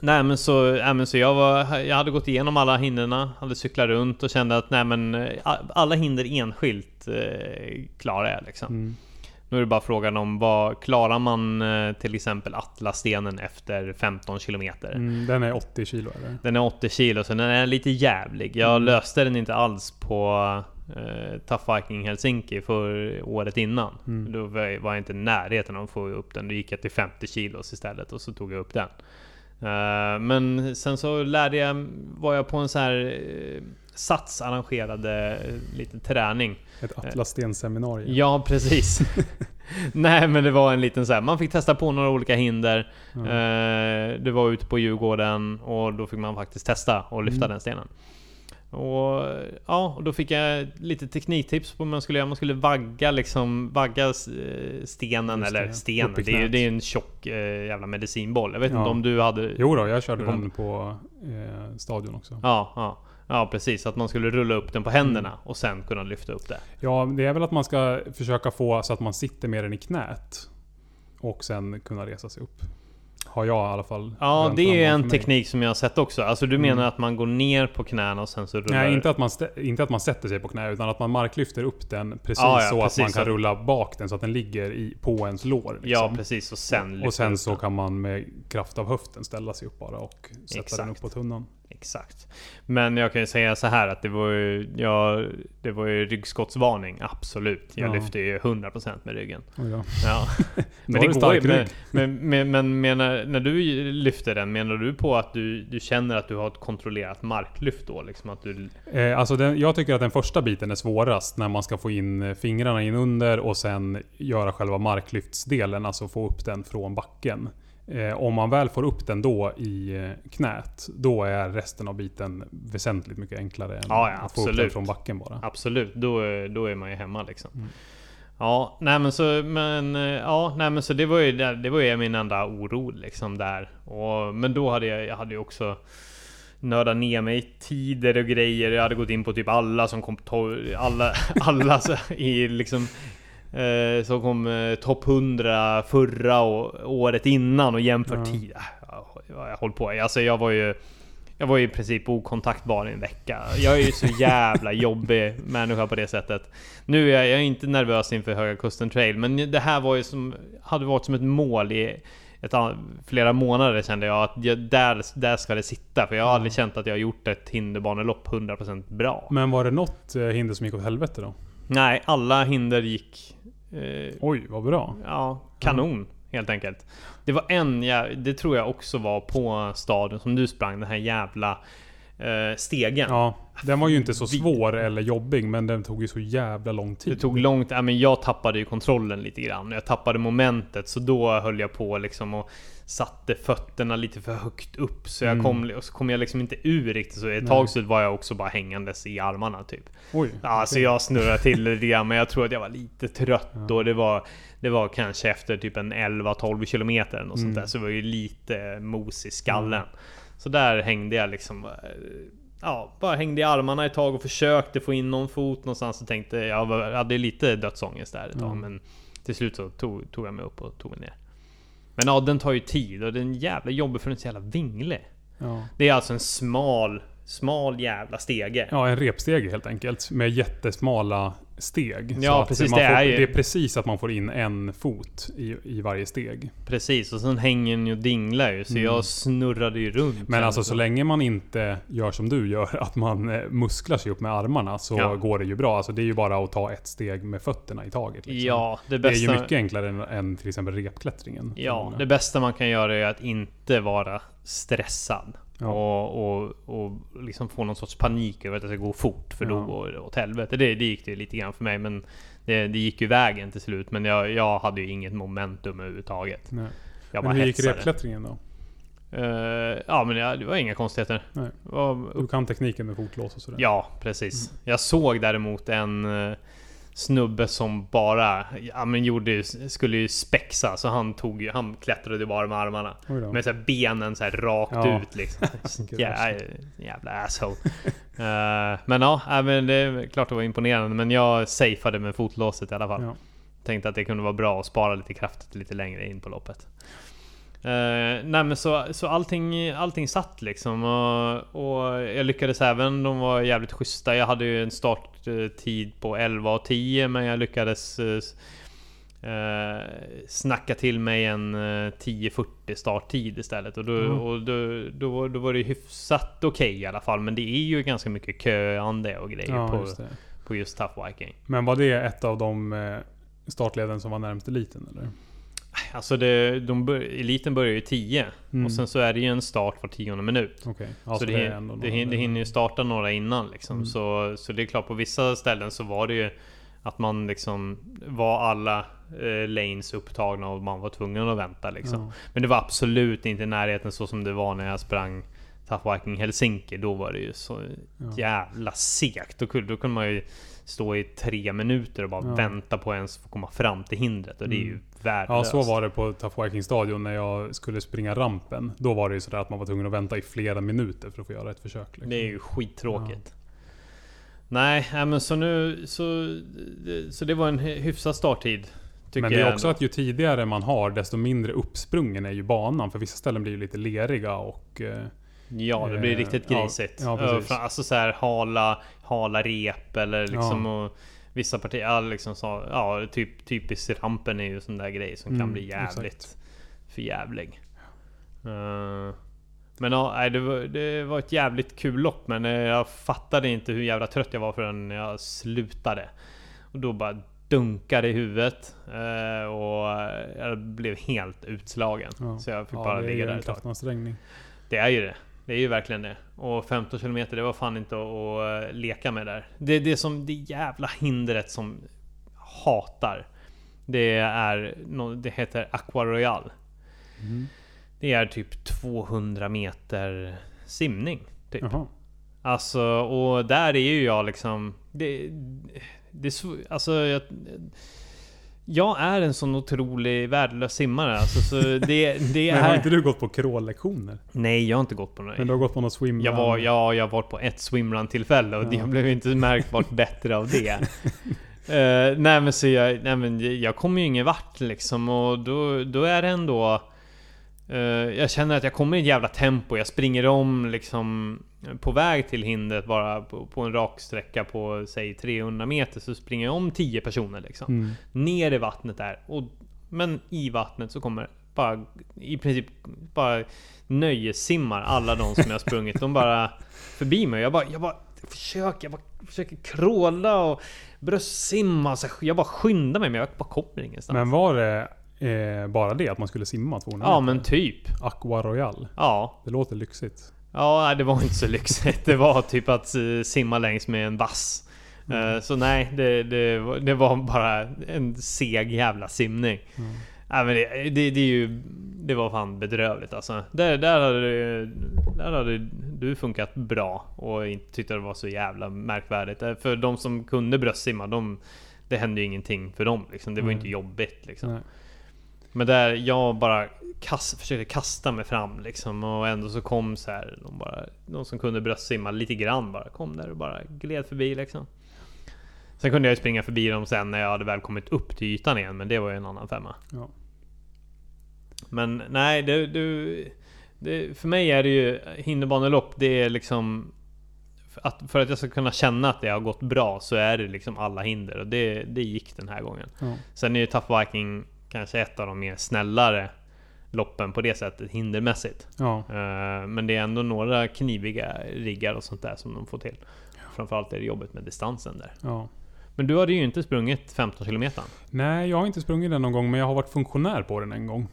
nej men så, nej, men så jag, var, jag hade gått igenom alla hindren, hade cyklat runt och kände att nej men eh, alla hinder enskilt eh, klarar jag liksom. Mm. Nu är det bara frågan om vad klarar man eh, till exempel Atlasstenen efter 15 kilometer? Mm, den är 80 kilo eller? Den är 80 kilo så den är lite jävlig. Jag Mm. löste den inte alls på eh, Tough Viking Helsinki för året innan. Mm. Då var jag var jag inte i närheten av att få upp den. Då gick jag till 50 kilos istället och så tog jag upp den. Eh, men sen så lärde jag, var jag på en så här uh, Sats arrangerade eh, liten träning. Ett Atlassten-seminarium. Ja, precis. Nej, men det var en liten så här. Man fick testa på några olika hinder. Eh, det var ute på Djurgården och då fick man faktiskt testa och lyfta Mm. den stenen. Och ja, och då fick jag lite tekniktips på hur man skulle göra. Man skulle vagga liksom, vagga eh, stenen, det, eller stenen. Det är, det är en tjock eh, jävla medicinboll. Jag vet Ja. inte om du hade... Jo då, jag körde kom- den på eh, stadion också. Ja, ja. Ja precis, att man skulle rulla upp den på händerna och sen kunna lyfta upp det. Ja, det är väl att man ska försöka få så att man sitter mer än i knät. Och sen kunna resa sig upp. Har jag i alla fall. Ja, det är en teknik som jag har sett också. Alltså du menar Mm. att man går ner på knäna och sen så rullar... Nej, inte att, man inte att man sätter sig på knä, utan att man marklyfter upp den precis Ja, ja, så precis, att man kan så- rulla bak den så att den ligger i, på ens lår. Ja, liksom. precis. Och sen Och sen så kan man med kraft av höften ställa sig upp bara och sätta Exakt. den upp på tunnan. Exakt. Men jag kan ju säga så här att det var ju, ja, det var ju ryggskottsvarning, absolut. Jag Ja. lyfte ju 100% med ryggen. Då. Ja. Nu Men det går ju. Men, men, men, men menar, när du lyfter den, menar du på att du, du känner att du har ett kontrollerat marklyft då? Liksom att du... Eh, alltså den, jag tycker att den första biten är svårast när man ska få in eh, fingrarna in under och sen göra själva marklyftsdelen, alltså få upp den från backen. Eh, om man väl får upp den då i eh, knät, då är resten av biten väsentligt mycket enklare än Ja, ja, att få upp den från backen bara. Absolut, då, är- då är man ju hemma liksom. Mm. Ja, nej men så, men, eh, ja, nej men så det var ju, det, var ju min enda oro liksom där. Och, men då hade jag, jag hade ju också nördat ner mig i tider och grejer. Jag hade gått in på typ alla som kom to- alla, alla i liksom eh, som kom eh, topp 100 förra och, året innan och jämfört Ja. tid. Äh, Jag, jag, höll på. Alltså jag var ju jag var ju i princip okontaktbar i en vecka. Jag är ju så jävla jobbig människa på det sättet. Nu är jag, jag är inte nervös inför Höga Kusten Trail, men det här var ju som, hade varit som ett mål i ett, flera månader kände jag att jag, där, där ska det sitta. För jag har aldrig känt att jag har gjort ett hinderbanelopp 100% bra. Men var det något eh, hinder som gick åt helvete då? Nej, alla hinder gick... Eh, Oj, vad bra. Ja, kanon helt enkelt. Det var en, det tror jag också var på staden som du sprang, den här jävla stegen. Ja, den var ju inte så svår eller jobbig, men den tog ju så jävla lång tid. Det tog långt, ja, men jag tappade ju kontrollen lite grann. Jag tappade momentet, så då höll jag på liksom och satte fötterna lite för högt upp. Så jag Mm. kom, och så kom jag liksom inte ur riktigt. Så ett tag så var jag också bara hängandes i armarna typ. Oj. Ja, så okej. jag snurrade till lite grann, men jag tror att jag var lite trött Ja. då. Det var, det var kanske efter typ en 11-12 kilometer eller något sånt Mm. där. Så var ju lite mos i skallen. Så där hängde jag liksom... eh, Ja, bara hängde i armarna ett tag och försökte få in någon fot någonstans. Och tänkte, jag hade lite dödsångest där ett tag. Ja. Men till slut så tog, tog jag mig upp och tog mig ner. Men ja, den tar ju tid och den är jävla jobbig för den är så jävla vinglig. Ja. Det är alltså en smal, smal jävla stege. Ja, en repstege helt enkelt. Med jättesmala steg. Ja, precis, det får, är ju- det är precis att man får in en fot i, i varje steg. Precis, och sen hänger den ju och dinglar ju. Så Mm. jag snurrade ju runt. Men alltså så så länge man inte gör som du gör, att man eh, musklar sig upp med armarna, så Ja. går det ju bra. Alltså det är ju bara att ta ett steg med fötterna i taget. liksom. Ja, det Det är bästa... ju mycket enklare än, än till exempel repklättringen. Ja, många. det bästa man kan göra är att inte vara stressad. Ja. Och, och, och liksom få någon sorts panik över att det ska gå fort. För då Ja. går det åt helvete. Det, det gick det ju lite grann för mig. Men det, det gick ju vägen till slut. Men jag, jag hade ju inget momentum överhuvudtaget. Nej. Jag bara Men hur gick hetsade. repklättringen då? Eh, ja men det, det var inga konstigheter. Var Du kan tekniken med fotlås och sådär? Ja, precis. Jag såg däremot en eh, snubbe som bara ja, men gjorde, ju- skulle ju spexa, så han tog ju- han klättrade bara med armarna. Med så benen så här rakt Ja. ut liksom. Ja, jävla asshole. Eh, men ja, äh, men det är klart det var imponerande. Men jag safeade med fotlåset i alla fall. Ja. Tänkte att det kunde vara bra att spara lite kraftigt lite längre in på loppet. Uh, nej men så, så allting, allting satt liksom och, och jag lyckades även, de var jävligt schyssta. Jag hade ju en starttid på 11 och 10 men jag lyckades uh, snacka till mig en eh, 10.40 starttid istället. Och, då, Mm. och då, då, då var det hyfsat okej i alla fall. Men det är ju ganska mycket köande och grejer Ja, på, just på just Tough Viking. Men var det ett av de eh, startleden som var närmast eliten eller? Alltså det, de eliten börjar ju 10 Mm. och sen så är det ju en start var tionde minut. Okej. så Alltså det, det, några- hin- det hinner ju starta några innan liksom. Mm. Så, så det är klart på vissa ställen så var det ju att man liksom var alla eh, lanes upptagna och man var tvungen att vänta liksom. Ja. Men det var absolut inte i närheten så som det var när jag sprang Tough Viking Helsinki. Då var det ju så Ja. jävla segt. Då kunde, då kunde man ju stå i tre minuter och bara Ja. vänta på ens få komma fram till hindret. Och det är ju Mm. värdelöst. Ja, så var det på Viking stadion när jag skulle springa rampen. Då var det ju sådär att man var tvungen att vänta i flera minuter för att få göra ett försök. Liksom. Det är ju skittråkigt. Nej, nej, men så nu... Så, så det var en hy- hyfsad starttid. Men det är också att ju tidigare man har, desto mindre uppsprungen är ju banan. För vissa ställen blir ju lite leriga och... Eh, Ja, det blir eh, riktigt ja, grisigt. ja, Ja, alltså så här hala, hala rep eller liksom... Och, vissa partier, ja, liksom så, ja, typ, typiskt rampen är ju sån där grej som kan Mm, bli jävligt exakt. förjävlig. Uh, Men ja, det, var, det var ett jävligt kul lopp men eh, jag fattade inte hur jävla trött jag var förrän jag slutade. Och då bara dunkade i huvudet eh, och jag blev helt utslagen. Ja. Så jag fick Ja, bara ligga där ett tag. Det är ju det. Det är ju verkligen det. Och 15 km det var fan inte att, eh, leka med där. Det, det som det jävla hindret som hatar. Det är, det heter Aqua Royal. Mm. Det är typ 200 meter simning. Typ. Jaha. Alltså, och där är ju jag liksom... Det, det alltså, jag, jag är en sån otrolig värdelös simmare. Alltså, så det, det Men har är... inte du gått på crawllektioner? Nej, jag har inte gått på några. Men du har gått på något swimrun? Jag var, ja, jag har varit på ett swimrun-tillfälle och Ja. jag blev inte märkbart bättre av det. Eh, nej men så jag, nej men jag kommer ju ingen vart liksom och då, då är det ändå... eh, jag känner att jag kommer i ett jävla tempo, jag springer om liksom på väg till hindret bara på, på en rak sträcka på säg 300 meter så springer jag om 10 personer liksom. Mm. Ner i vattnet där. Och, men i vattnet så kommer bara i princip bara nöjessimmar alla de som jag sprungit. De bara förbi mig. Jag bara, jag bara försöker, jag bara försöker kråla och bröstsimma. Så jag bara skyndar mig men jag bara kommer ingenstans. Men var det eh, bara det att man skulle simma 200 ja meter? men typ. Aqua Royal. Ja. Det låter lyxigt. Ja, det var inte så lyxigt. Det var typ att eh, simma längs med en vass. Eh, Så nej, det, det, var- det var bara en seg jävla simning. Mm. Nej, men det, det, det är ju... Det var fan bedrövligt alltså. Där, där, hade, det- där hade du funkat bra och inte tyckte det var så jävla märkvärdigt. Eh, För de som kunde bröstsimma, de, det hände ju ingenting för dem. Liksom. Det var ju Nej. inte jobbigt. Liksom. Nej. Men där jag bara kast, försökte kasta mig fram liksom och ändå så kom så här de, bara, de som kunde bröstsimma lite grann bara kom där och bara gled förbi liksom. Sen kunde jag ju springa förbi dem sen när jag hade väl kommit upp till ytan igen men det var ju en annan femma. Ja. Men nej, det, du, det, för mig är det ju hinderbanelopp, det är liksom att, för att jag ska kunna känna att det har gått bra så är det liksom alla hinder och det, det gick den här gången. Ja. Sen är ju Tough Viking kanske ett av de mer snällare loppen på det sättet hindermässigt. ja. Eh, Men det är ändå några kniviga riggar och sånt där som de får till. Framförallt är det jobbigt med distansen där. ja. Men du hade ju inte sprungit 15 km. Nej, jag har inte sprungit den någon gång, men jag har varit funktionär på den en gång.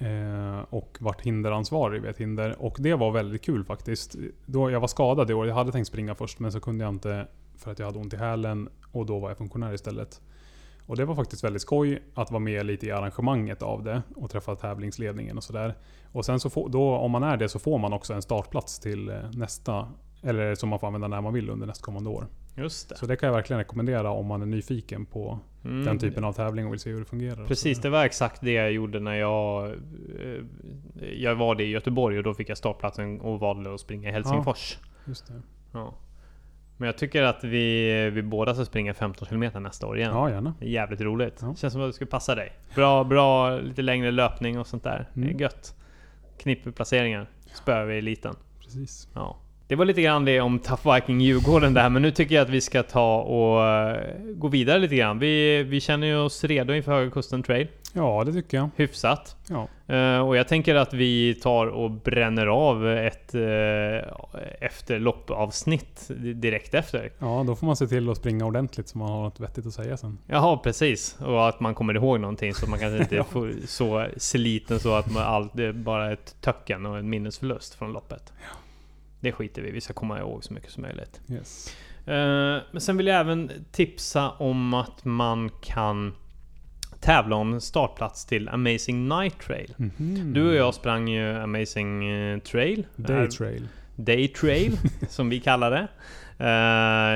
Eh, och varit hinderansvarig vid ett hinder. Och det var väldigt kul faktiskt. Då jag var skadad i år. Jag hade tänkt springa först, men så kunde jag inte för att jag hade ont i hälen. Och då var jag funktionär istället. Och det var faktiskt väldigt skoj att vara med lite i arrangemanget av det och träffa tävlingsledningen och sådär. Och sen så får, då, om man är det så får man också en startplats till eh, nästa, eller som man får använda när man vill under nästkommande år. Just det. Så det kan jag verkligen rekommendera om man är nyfiken på Mm. den typen av tävling och vill se hur det fungerar. Precis, det var exakt det jag gjorde när jag... eh, Jag var det i Göteborg och då fick jag startplatsen och valde att springa i Helsingfors. Just det. Ja. Men jag tycker att vi, vi båda ska springa 15 km nästa år igen. Ja, gärna. Det är jävligt roligt. Ja. Känns som att det skulle passa dig. Bra, bra lite längre löpning och sånt där. Det Mm. är gött. Knippplaceringar. Spöar vi eliten. Precis. Ja. Det var lite grann det om Tough Viking Djurgården där, men nu tycker jag att vi ska ta och eh, gå vidare lite grann. Vi, vi känner ju oss redo inför Höga Kusten Trail. Ja, det tycker jag. Hyfsat. Ja. Eh, och jag tänker att vi tar och bränner av ett uh, efterloppavsnitt direkt efter. ja, då får man se till att springa ordentligt så man har något vettigt att säga sen. Jaha, precis. Och att man kommer ihåg någonting så man kanske inte får så sliten så att man allt, det är bara ett töcken och en minnesförlust från loppet. Det skiter vi. Vi ska komma ihåg så mycket som möjligt. Yes. Eh, Men sen vill jag även tipsa om att man kan tävla om startplats till Amazing Night Trail. Mhm. Du och jag sprang ju Amazing eh, Trail. Day Eh, trail. Day Trail, som vi kallar det.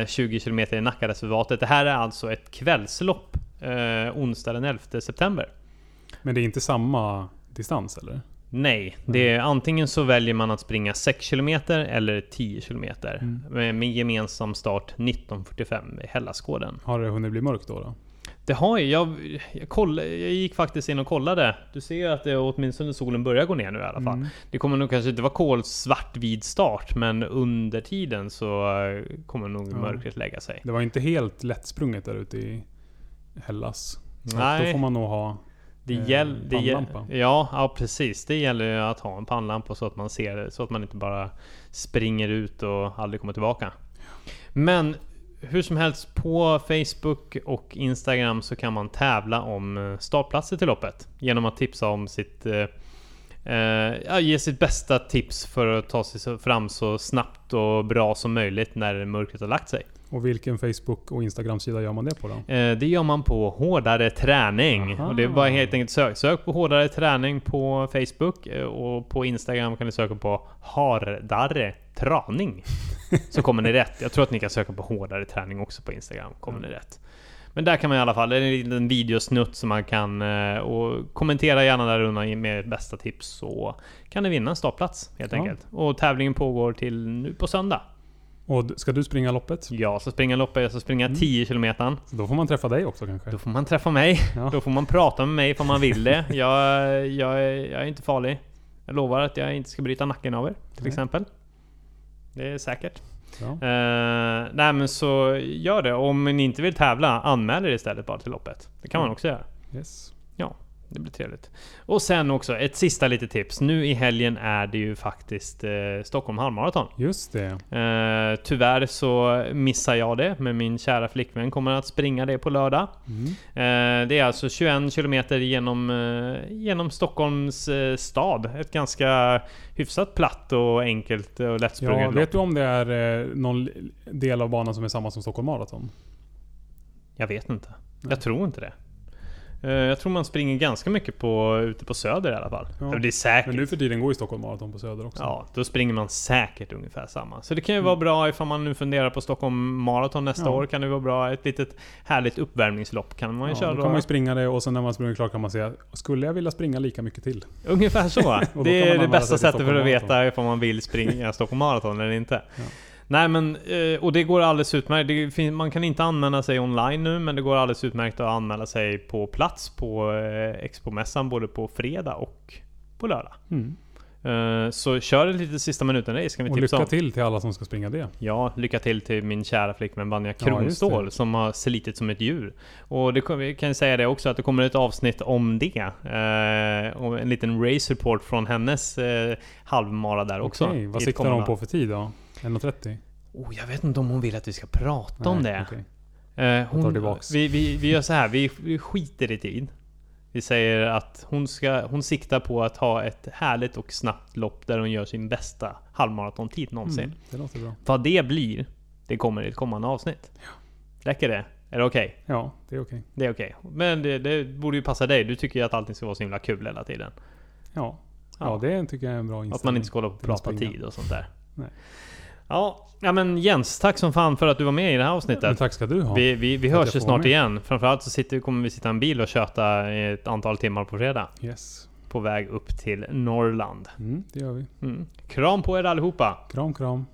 Eh, 20 km i Nackareservatet. Det här är alltså ett kvällslopp eh, onsdag den 11 september. Men det är inte samma distans eller? Nej, det är antingen så väljer man att springa 6 km eller 10 km. Mm. Med, med gemensam start 19.45 i Hällaskåden. Har det hunnit bli mörkt då? då? Det har ju. Jag, jag, koll, jag gick faktiskt in och kollade. Du ser ju att det åtminstone solen börjar gå ner nu i alla fall. Mm. Det kommer nog kanske inte vara kolsvart vid start, men under tiden så eh, kommer nog Ja. mörkret lägga sig. Det var inte helt lättsprunget där ute i Hellas. Så Nej. Då får man nog ha Det eh, gäll, det ja, ja, precis. Det gäller ju att ha en pannlampa så att man ser det. Så att man inte bara springer ut och aldrig kommer tillbaka. Men hur som helst, på Facebook och Instagram så kan man tävla om eh, startplatser till loppet. Genom att tipsa om sitt... Eh, eh, ge sitt bästa tips för att ta sig fram så snabbt och bra som möjligt när mörkret har lagt sig. Och vilken Facebook och Instagram-sida gör man det på då? Eh, Det gör man på Hårdare Träning. Aha. Och det är bara helt enkelt sök. Sök på Hårdare Träning på Facebook eh, och på Instagram kan ni söka på Hardare Träning. Så kommer ni rätt. Jag tror att ni kan söka på Hårdare Träning också på Instagram. Kommer ni rätt. Men där kan man i alla fall, det är en liten videosnutt som man kan... eh, Och kommentera gärna där under med bästa tips så kan ni vinna en startplats helt Ja. enkelt. Och tävlingen pågår till nu på söndag. Och ska du springa loppet? Jag ska springa loppet, jag ska springa Mm. 10 kilometer. Så då får man träffa dig också kanske? Då får man träffa mig. Ja. Då får man prata med mig om man vill det. Jag, jag, är- jag är inte farlig. Jag lovar att jag inte ska bryta nacken av er, till Nej. exempel. Det är säkert. Ja. Eh, nej men så gör det. Om ni inte vill tävla, anmäl er istället bara till loppet. Det kan man Ja. också göra. Yes. Det blir trevligt. Och sen också, ett sista litet tips. Nu i helgen är det ju faktiskt eh, Stockholm halvmaraton. Just det. Eh, tyvärr så missar jag det, men min kära flickvän kommer att springa det på lördag. Mm. Eh, Det är alltså 21 kilometer genom, eh, genom Stockholms eh, stad. Ett ganska hyfsat platt och enkelt och lättsprunget Ja, vet du om det är eh, någon del av banan som är samma som Stockholm Marathon? Jag vet inte. Nej. Jag tror inte det. Eh, Jag tror man springer ganska mycket på, ute på Söder i alla fall. Ja. Det är säkert. Men nu för tiden går ju Stockholm Marathon på Söder också. Ja, då springer man säkert ungefär samma. Så det kan ju vara bra ifall man nu funderar på Stockholm Marathon nästa Mm. Ja. år. Kan det vara bra. Ett litet härligt uppvärmningslopp kan man ju Ja, köra då då. kan man ju springa det och sen när man sprungit klart kan man säga Skulle jag vilja springa lika mycket till? Ungefär så. det är det bästa sättet för att veta ifall man vill springa Stockholm Marathon eller inte. Ja. Nej men, eh, och det går alldeles utmärkt. Det fin- man kan inte anmäla sig online nu, men det går alldeles utmärkt att anmäla sig på plats på eh, Expo-mässan både på fredag och på lördag. Mm. Eh, Så kör det lite sista minuten race kan vi Och tipsa lycka om. till till alla som ska springa det. Ja, lycka till till min kära flickvän Vanja Ja, Kronståhl det. som har slitit som ett djur. Och det vi kan säga det också att det kommer ett avsnitt om det. Eh, och en liten race report från hennes eh, halvmara där också. Okej, vad siktar de kommande- på för tid då? 1.30? Oh, jag vet inte om hon vill att vi ska prata om Nej, det. okej. Eh, tar hon, tillbaks. vi, vi, vi gör så här, vi, vi skiter i tid. Vi säger att hon, ska, hon siktar på att ha ett härligt och snabbt lopp där hon gör sin bästa halvmaratontid någonsin. Mm, det låter bra. Vad det blir, det kommer i ett kommande avsnitt. Räcker det? Är det okej? Ja, det är okej. Det är okej. Men det, det borde ju passa dig. Du tycker ju att allting ska vara så himla kul hela tiden. Ja. Ja. ja, det tycker jag är en bra inställning. Att man inte ska hålla på och prata tid och sånt där. Nej. Ja, ja men Jens, tack som fan för att du var med i det här avsnittet. Men tack ska du ha. Vi, vi, vi hörs ju snart med. igen. Framförallt så sitter, kommer vi sitta i en bil och köta ett antal timmar på fredag. Yes. På väg upp till Norrland. Mm, det gör vi. Mm. Kram på er allihopa! Kram, kram.